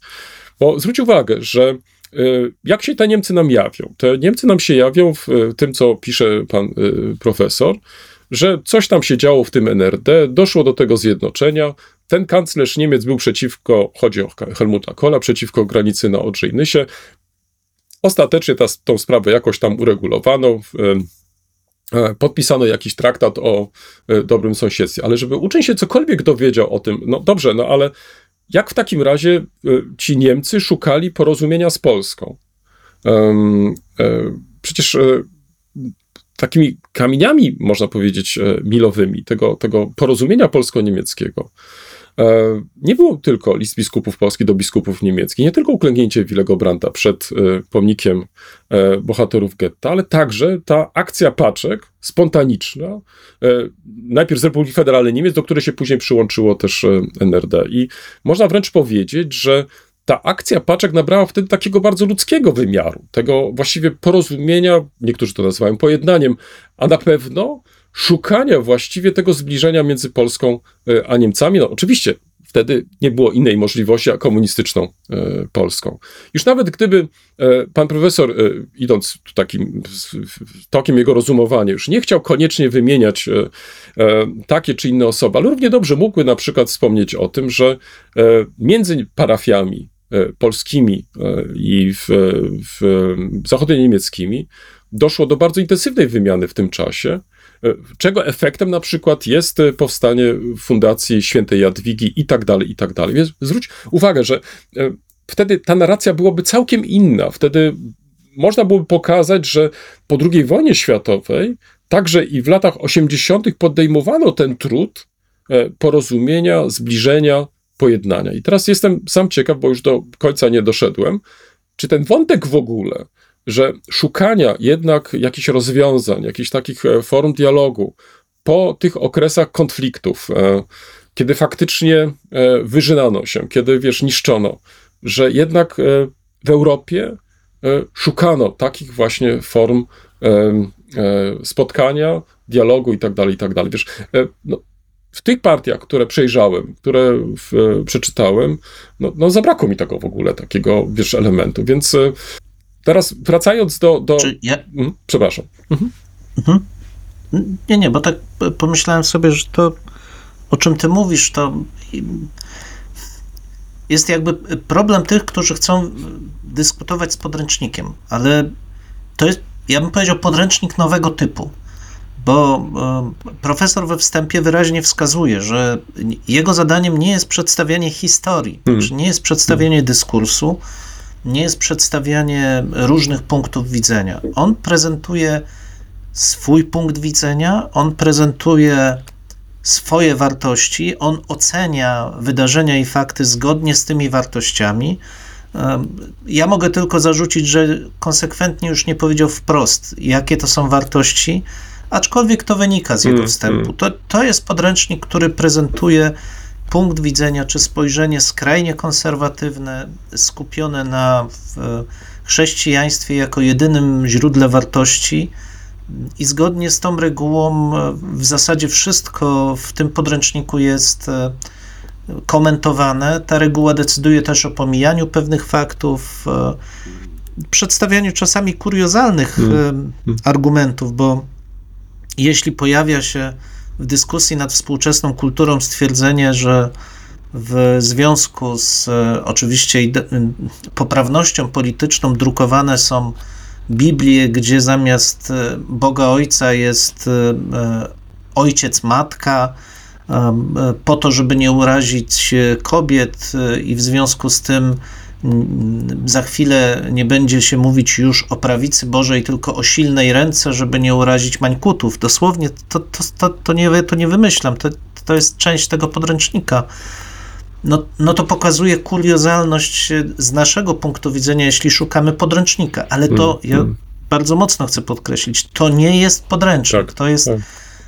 Bo zwróć uwagę, że y, jak się te Niemcy nam jawią? Te Niemcy nam się jawią w tym, co pisze pan y, profesor, że coś tam się działo w tym NRD, doszło do tego zjednoczenia. Ten kanclerz Niemiec był przeciwko, chodzi o Helmuta Kohla, przeciwko granicy na Odrze i Nysie. Ostatecznie ta, tą sprawę jakoś tam uregulowano. E, podpisano jakiś traktat o e, dobrym sąsiedztwie, ale żeby uczeń się cokolwiek dowiedział o tym, no dobrze, no ale jak w takim razie e, ci Niemcy szukali porozumienia z Polską? Przecież takimi kamieniami, można powiedzieć, milowymi tego, tego porozumienia polsko-niemieckiego E, nie było tylko list biskupów polskich do biskupów niemieckich, nie tylko uklęknięcie Willego Brandta przed e, pomnikiem e, bohaterów getta, ale także ta akcja paczek spontaniczna, najpierw z Republiki Federalnej Niemiec, do której się później przyłączyło też NRD. I można wręcz powiedzieć, że ta akcja paczek nabrała wtedy takiego bardzo ludzkiego wymiaru, tego właściwie porozumienia, niektórzy to nazywają pojednaniem, a na pewno szukania właściwie tego zbliżenia między Polską e, a Niemcami. No oczywiście wtedy nie było innej możliwości, a komunistyczną e, Polską. Już nawet gdyby e, pan profesor, idąc takim tokiem jego rozumowania, już nie chciał koniecznie wymieniać takie czy inne osoby, ale równie dobrze mógłby na przykład wspomnieć o tym, że między parafiami polskimi i w, w zachodnio-niemieckimi doszło do bardzo intensywnej wymiany w tym czasie, czego efektem na przykład jest e, powstanie Fundacji Świętej Jadwigi i tak dalej, i tak dalej. Więc zwróć uwagę, że e, wtedy ta narracja byłaby całkiem inna. Wtedy można byłoby pokazać, że po II wojnie światowej, także i w latach 80. podejmowano ten trud porozumienia, zbliżenia, pojednania. I teraz jestem sam ciekaw, bo już do końca nie doszedłem, czy ten wątek w ogóle że szukania jednak jakichś rozwiązań, jakichś takich e, form dialogu po tych okresach konfliktów, e, kiedy faktycznie e, wyżynano się, kiedy wiesz, niszczono, że jednak w Europie szukano takich właśnie form spotkania, dialogu i tak dalej, i tak. Wiesz, no, w tych partiach, które przejrzałem, które w, przeczytałem, no, no zabrakło mi tego w ogóle, takiego, wiesz, elementu, więc Teraz wracając do. do... Ja... Mhm, przepraszam. Mhm. Mhm. Nie, nie, bo tak pomyślałem sobie, że to, o czym ty mówisz, to jest jakby problem tych, którzy chcą dyskutować z podręcznikiem, ale to jest, ja bym powiedział, podręcznik nowego typu, bo e, profesor we wstępie wyraźnie wskazuje, że jego zadaniem nie jest przedstawianie historii, hmm. nie jest przedstawianie dyskursu, nie jest przedstawianie różnych punktów widzenia. On prezentuje swój punkt widzenia, on prezentuje swoje wartości, on ocenia wydarzenia i fakty zgodnie z tymi wartościami. Ja mogę tylko zarzucić, że konsekwentnie już nie powiedział wprost, jakie to są wartości, aczkolwiek to wynika z jego Mm, wstępu. mm. To, to jest podręcznik, który prezentuje punkt widzenia czy spojrzenie skrajnie konserwatywne, skupione na chrześcijaństwie jako jedynym źródle wartości. I zgodnie z tą regułą w zasadzie wszystko w tym podręczniku jest e, komentowane. Ta reguła decyduje też o pomijaniu pewnych faktów, e, przedstawianiu czasami kuriozalnych Mm. e, argumentów, bo jeśli pojawia się w dyskusji nad współczesną kulturą stwierdzenie, że w związku z e, oczywiście poprawnością polityczną drukowane są Biblie, gdzie zamiast e, Boga Ojca jest e, ojciec, matka, po to, żeby nie urazić kobiet, i w związku z tym za chwilę nie będzie się mówić już o prawicy Bożej, tylko o silnej ręce, żeby nie urazić mańkutów. Dosłownie to, to, to, to, nie, to nie wymyślam, to, to jest część tego podręcznika. No, no to pokazuje kuriozalność e, z naszego punktu widzenia, jeśli szukamy podręcznika, ale to Mm, ja mm. bardzo mocno chcę podkreślić, to nie jest podręcznik, Tak, to jest tak.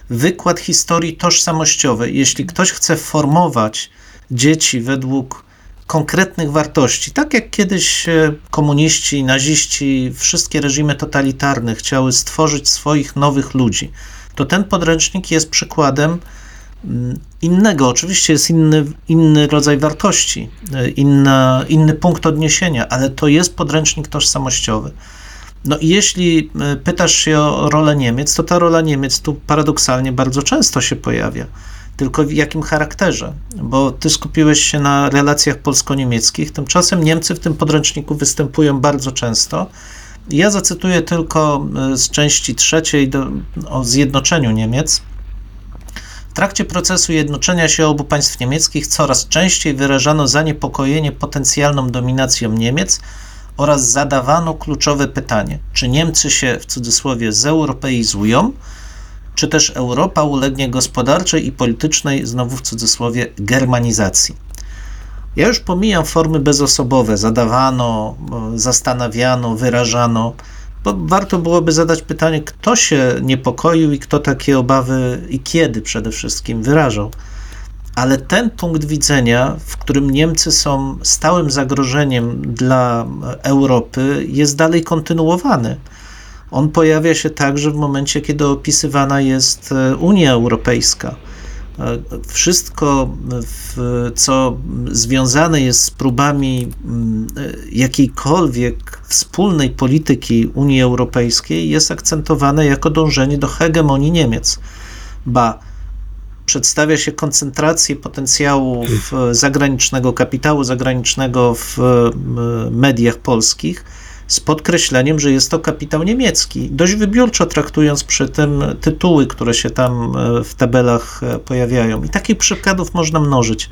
wykład historii tożsamościowej. Jeśli ktoś chce formować dzieci według konkretnych wartości, tak jak kiedyś e, komuniści, naziści, wszystkie reżimy totalitarne chciały stworzyć swoich nowych ludzi, to ten podręcznik jest przykładem mm, innego. Oczywiście jest inny, inny rodzaj wartości, e, inna, inny punkt odniesienia, ale to jest podręcznik tożsamościowy. No i jeśli e, pytasz się o rolę Niemiec, to ta rola Niemiec tu paradoksalnie bardzo często się pojawia. Tylko w jakim charakterze? Bo ty skupiłeś się na relacjach polsko-niemieckich, tymczasem Niemcy w tym podręczniku występują bardzo często. Ja zacytuję tylko e, z części trzeciej do, o zjednoczeniu Niemiec. W trakcie procesu jednoczenia się obu państw niemieckich coraz częściej wyrażano zaniepokojenie potencjalną dominacją Niemiec oraz zadawano kluczowe pytanie, czy Niemcy się w cudzysłowie zeuropeizują, czy też Europa ulegnie gospodarczej i politycznej, znowu w cudzysłowie, germanizacji. Ja już pomijam formy bezosobowe, zadawano, zastanawiano, wyrażano, bo warto byłoby zadać pytanie, kto się niepokoił i kto takie obawy i kiedy przede wszystkim wyrażał. Ale ten punkt widzenia, w którym Niemcy są stałym zagrożeniem dla Europy, jest dalej kontynuowany. On pojawia się także w momencie, kiedy opisywana jest e, Unia Europejska. E, Wszystko, co związane jest z próbami mm, e, jakiejkolwiek wspólnej polityki Unii Europejskiej, jest akcentowane jako dążenie do hegemonii Niemiec. Ba, przedstawia się koncentrację potencjału zagranicznego kapitału zagranicznego w mediach polskich z podkreśleniem, że jest to kapitał niemiecki. Dość wybiórczo traktując przy tym tytuły, które się tam e, w tabelach e, pojawiają. I takich przykładów można mnożyć.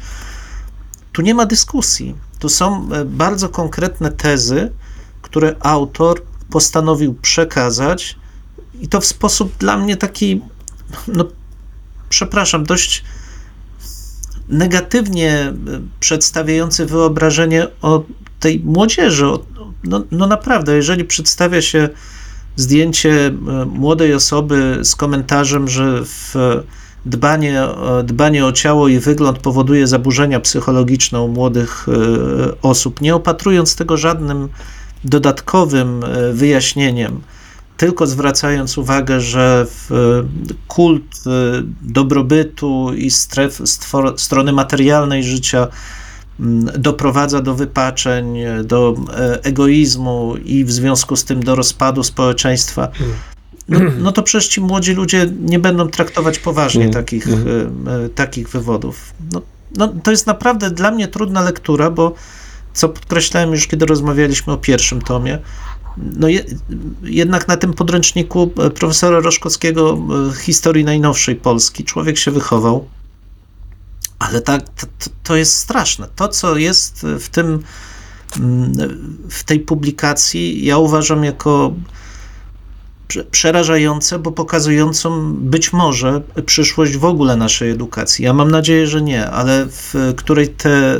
Tu nie ma dyskusji. Tu są e, bardzo konkretne tezy, które autor postanowił przekazać i to w sposób dla mnie taki, no przepraszam, dość negatywnie przedstawiający wyobrażenie o tej młodzieży. O- No, no naprawdę, jeżeli przedstawia się zdjęcie e, młodej osoby z komentarzem, że w dbanie, o- dbanie o ciało i wygląd powoduje zaburzenia psychologiczne u młodych e, osób, nie opatrując tego żadnym dodatkowym e, wyjaśnieniem, tylko zwracając uwagę, że e, kult e, dobrobytu i stref, strony materialnej życia doprowadza do wypaczeń, do e, egoizmu i w związku z tym do rozpadu społeczeństwa. No, no to przecież ci młodzi ludzie nie będą traktować poważnie Mm, takich, mm. e, e, takich wywodów. No, no, to jest naprawdę dla mnie trudna lektura, bo co podkreślałem już, kiedy rozmawialiśmy o pierwszym tomie, no je, jednak na tym podręczniku profesora Roszkowskiego historii najnowszej Polski człowiek się wychował, ale tak, to, to- jest straszne. To, co jest w tym, mm, w tej publikacji, ja uważam jako przerażające, bo pokazującą być może przyszłość w ogóle naszej edukacji. Ja mam nadzieję, że nie, ale w której te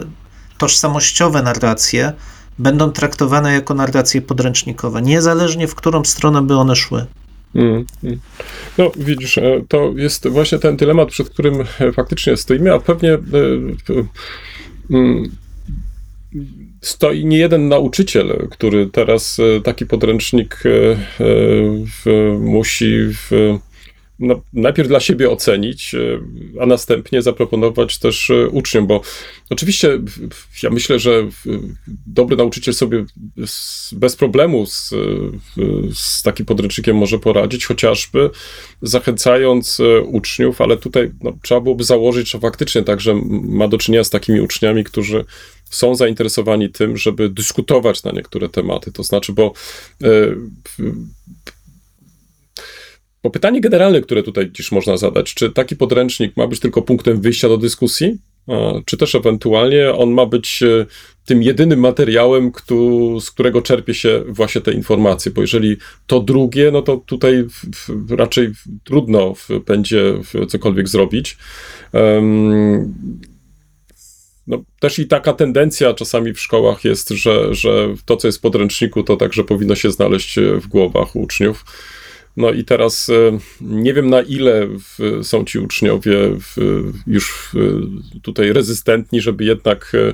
tożsamościowe narracje będą traktowane jako narracje podręcznikowe, niezależnie w którą stronę by one szły. Mm, mm. No, widzisz, e, to jest właśnie ten dylemat, przed którym e, faktycznie stoimy, a pewnie e, mm, stoi nie jeden nauczyciel, który teraz taki podręcznik musi w no, najpierw dla siebie ocenić, e, a następnie zaproponować też e, uczniom, bo oczywiście ja myślę, że dobry nauczyciel sobie bez problemu z, z takim podręcznikiem może poradzić, chociażby zachęcając e, uczniów, ale tutaj no, trzeba byłoby założyć, że faktycznie także ma do czynienia z takimi uczniami, którzy są zainteresowani tym, żeby dyskutować na niektóre tematy. To znaczy, bo bo pytanie generalne, które tutaj dziś można zadać, czy taki podręcznik ma być tylko punktem wyjścia do dyskusji, czy też ewentualnie on ma być e, tym jedynym materiałem, z którego czerpie się właśnie te informacje, bo jeżeli to drugie, no to tutaj raczej trudno będzie cokolwiek zrobić. No, też i taka tendencja czasami w szkołach jest, że, że to, co jest w podręczniku, to także powinno się znaleźć w głowach uczniów. No i teraz e, nie wiem na ile są ci uczniowie już tutaj rezystentni, żeby jednak e,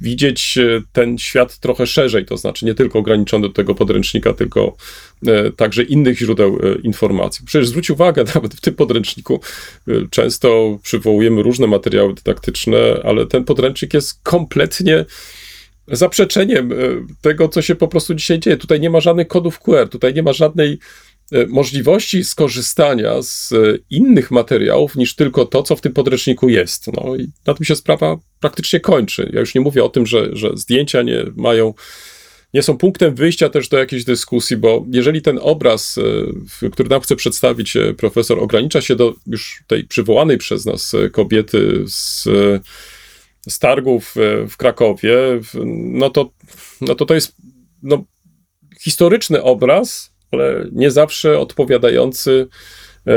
widzieć e, ten świat trochę szerzej, to znaczy nie tylko ograniczony do tego podręcznika, tylko także innych źródeł informacji. Przecież zwróć uwagę, nawet w tym podręczniku często przywołujemy różne materiały dydaktyczne, ale ten podręcznik jest kompletnie zaprzeczeniem tego, co się po prostu dzisiaj dzieje. Tutaj nie ma żadnych kodów QR, tutaj nie ma żadnej możliwości skorzystania z e, innych materiałów niż tylko to, co w tym podręczniku jest. No i na tym się sprawa praktycznie kończy. Ja już nie mówię o tym, że, że zdjęcia nie mają, nie są punktem wyjścia też do jakiejś dyskusji, bo jeżeli ten obraz, e, który nam chce przedstawić profesor, ogranicza się do już tej przywołanej przez nas kobiety z, z targów w Krakowie, no to, no to to jest no, historyczny obraz, ale nie zawsze odpowiadający e,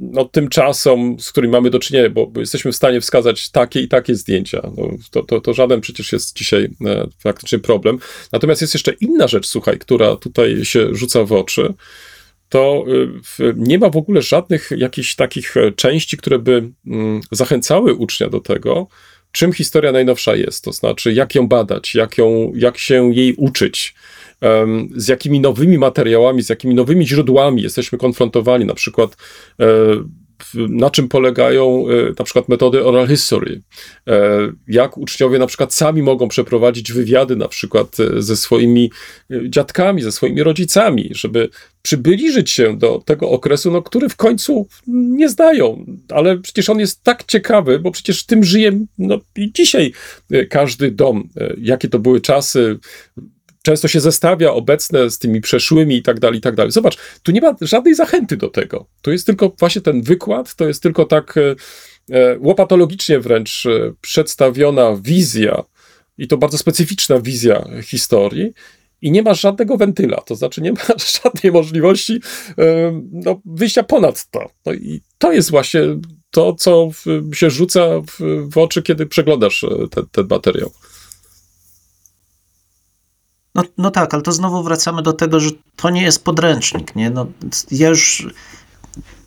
no, tym czasom, z którymi mamy do czynienia, bo, jesteśmy w stanie wskazać takie i takie zdjęcia. No, to, to, to żaden przecież jest dzisiaj e, faktycznie problem. Natomiast jest jeszcze inna rzecz, słuchaj, która tutaj się rzuca w oczy. To e, nie ma w ogóle żadnych jakichś takich części, które by mm, zachęcały ucznia do tego, czym historia najnowsza jest, to znaczy jak ją badać, jak, ją, jak się jej uczyć, z jakimi nowymi materiałami, z jakimi nowymi źródłami jesteśmy konfrontowani, na przykład e, na czym polegają e, na przykład metody oral history, e, jak uczniowie na przykład sami mogą przeprowadzić wywiady na przykład ze swoimi dziadkami, ze swoimi rodzicami, żeby przybliżyć się do tego okresu, no, który w końcu nie znają, ale przecież on jest tak ciekawy, bo przecież tym żyje no, i dzisiaj każdy dom, jakie to były czasy, często się zestawia obecne z tymi przeszłymi i tak dalej, i tak dalej. Zobacz, tu nie ma żadnej zachęty do tego. To jest tylko właśnie ten wykład, to jest tylko tak e, e, łopatologicznie wręcz e, przedstawiona wizja i to bardzo specyficzna wizja historii i nie ma żadnego wentyla, to znaczy nie ma żadnej możliwości no, wyjścia ponad to. No i to jest właśnie to, co się rzuca w, oczy, kiedy przeglądasz ten, ten materiał. No, no tak, ale to znowu wracamy do tego, że to nie jest podręcznik, nie? No, ja już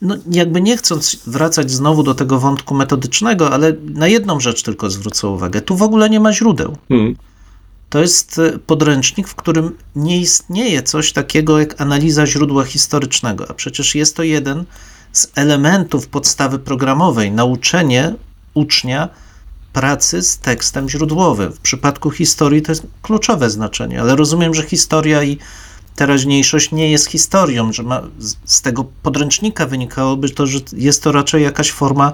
no, jakby nie chcąc wracać znowu do tego wątku metodycznego, ale na jedną rzecz tylko zwrócę uwagę. Tu w ogóle nie ma źródeł. Hmm. To jest e, podręcznik, w którym nie istnieje coś takiego jak analiza źródła historycznego, a przecież jest to jeden z elementów podstawy programowej nauczenie ucznia pracy z tekstem źródłowym. W przypadku historii to jest kluczowe znaczenie, ale rozumiem, że historia i teraźniejszość nie jest historią, że ma, z tego podręcznika wynikałoby to, że jest to raczej jakaś forma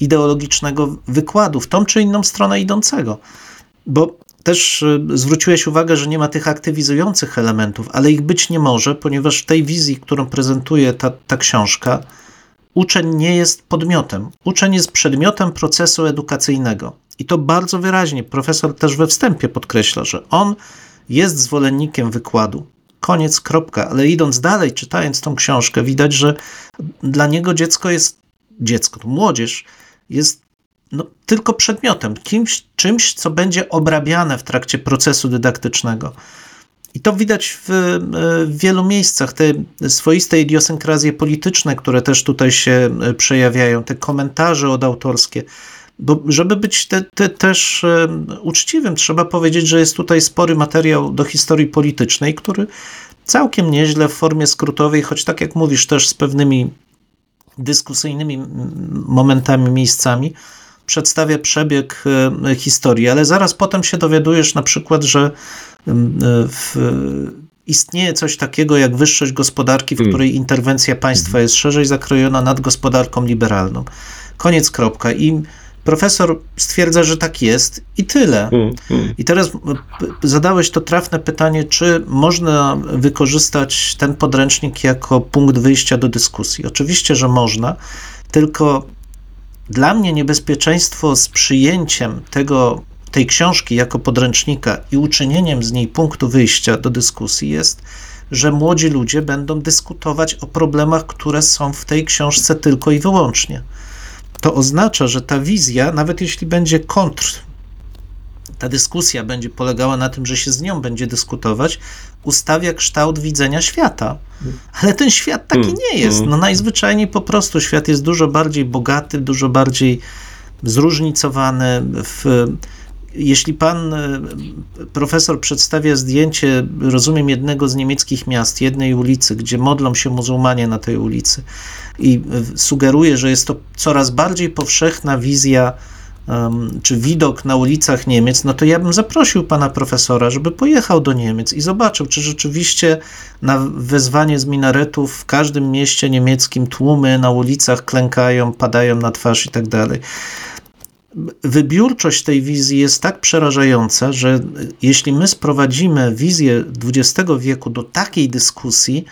ideologicznego wykładu w tą czy inną stronę idącego. Bo też y, zwróciłeś uwagę, że nie ma tych aktywizujących elementów, ale ich być nie może, ponieważ w tej wizji, którą prezentuje ta, ta książka, uczeń nie jest podmiotem. Uczeń jest przedmiotem procesu edukacyjnego. I to bardzo wyraźnie profesor też we wstępie podkreśla, że on jest zwolennikiem wykładu, koniec, kropka. Ale idąc dalej, czytając tą książkę, widać, że dla niego dziecko jest, dziecko, to młodzież, jest no, tylko przedmiotem, kimś, czymś, co będzie obrabiane w trakcie procesu dydaktycznego. I to widać w, w wielu miejscach, te swoiste idiosynkrazje polityczne, które też tutaj się e, przejawiają, te komentarze odautorskie. Bo żeby być te, te też e, uczciwym, trzeba powiedzieć, że jest tutaj spory materiał do historii politycznej, który całkiem nieźle w formie skrótowej, choć tak jak mówisz, też z pewnymi dyskusyjnymi momentami, miejscami, przedstawia przebieg e, historii, ale zaraz potem się dowiadujesz na przykład, że mm, e, w, istnieje coś takiego jak wyższość gospodarki, w Mm. której interwencja państwa jest szerzej zakrojona nad gospodarką liberalną. Koniec, kropka. I profesor stwierdza, że tak jest i tyle. Mm. I teraz p- zadałeś to trafne pytanie, czy można wykorzystać ten podręcznik jako punkt wyjścia do dyskusji. Oczywiście, że można, tylko dla mnie niebezpieczeństwo z przyjęciem tego, tej książki jako podręcznika i uczynieniem z niej punktu wyjścia do dyskusji jest, że młodzi ludzie będą dyskutować o problemach, które są w tej książce tylko i wyłącznie. To oznacza, że ta wizja, nawet jeśli będzie kontr ta dyskusja będzie polegała na tym, że się z nią będzie dyskutować, ustawia kształt widzenia świata. Ale ten świat taki Mm, nie jest. mm. No najzwyczajniej po prostu świat jest dużo bardziej bogaty, dużo bardziej zróżnicowany. W, jeśli pan e, profesor przedstawia zdjęcie, rozumiem, jednego z niemieckich miast, jednej ulicy, gdzie modlą się muzułmanie na tej ulicy i sugeruje, że jest to coraz bardziej powszechna wizja czy widok na ulicach Niemiec, no to ja bym zaprosił pana profesora, żeby pojechał do Niemiec i zobaczył, czy rzeczywiście na wezwanie z minaretów w każdym mieście niemieckim tłumy na ulicach klękają, padają na twarz i tak dalej. Wybiórczość tej wizji jest tak przerażająca, że jeśli my sprowadzimy wizję XX wieku do takiej dyskusji,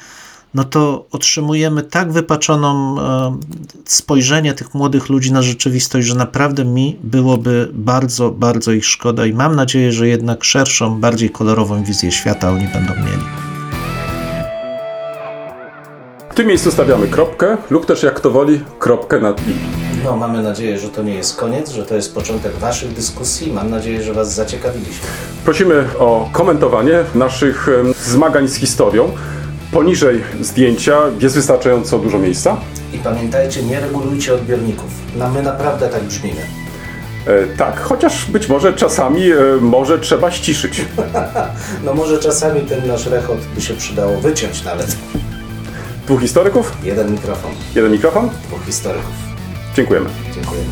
no to otrzymujemy tak wypaczoną e, spojrzenie tych młodych ludzi na rzeczywistość, że naprawdę mi byłoby bardzo, bardzo ich szkoda i mam nadzieję, że jednak szerszą, bardziej kolorową wizję świata oni będą mieli. W tym miejscu stawiamy kropkę, lub też jak to woli, kropkę nad i. No, mamy nadzieję, że to nie jest koniec, że to jest początek Waszych dyskusji. Mam nadzieję, że Was zaciekawiliśmy. Prosimy o komentowanie naszych zmagań z historią. Poniżej zdjęcia jest wystarczająco dużo miejsca. I pamiętajcie, nie regulujcie odbiorników. No, my naprawdę tak brzmimy. E, tak, chociaż być może czasami e, może trzeba ściszyć. No może czasami ten nasz rechot by się przydało wyciąć nawet. Dwóch historyków, Jeden mikrofon, jeden mikrofon. dwóch historyków. Dziękujemy. Dziękujemy.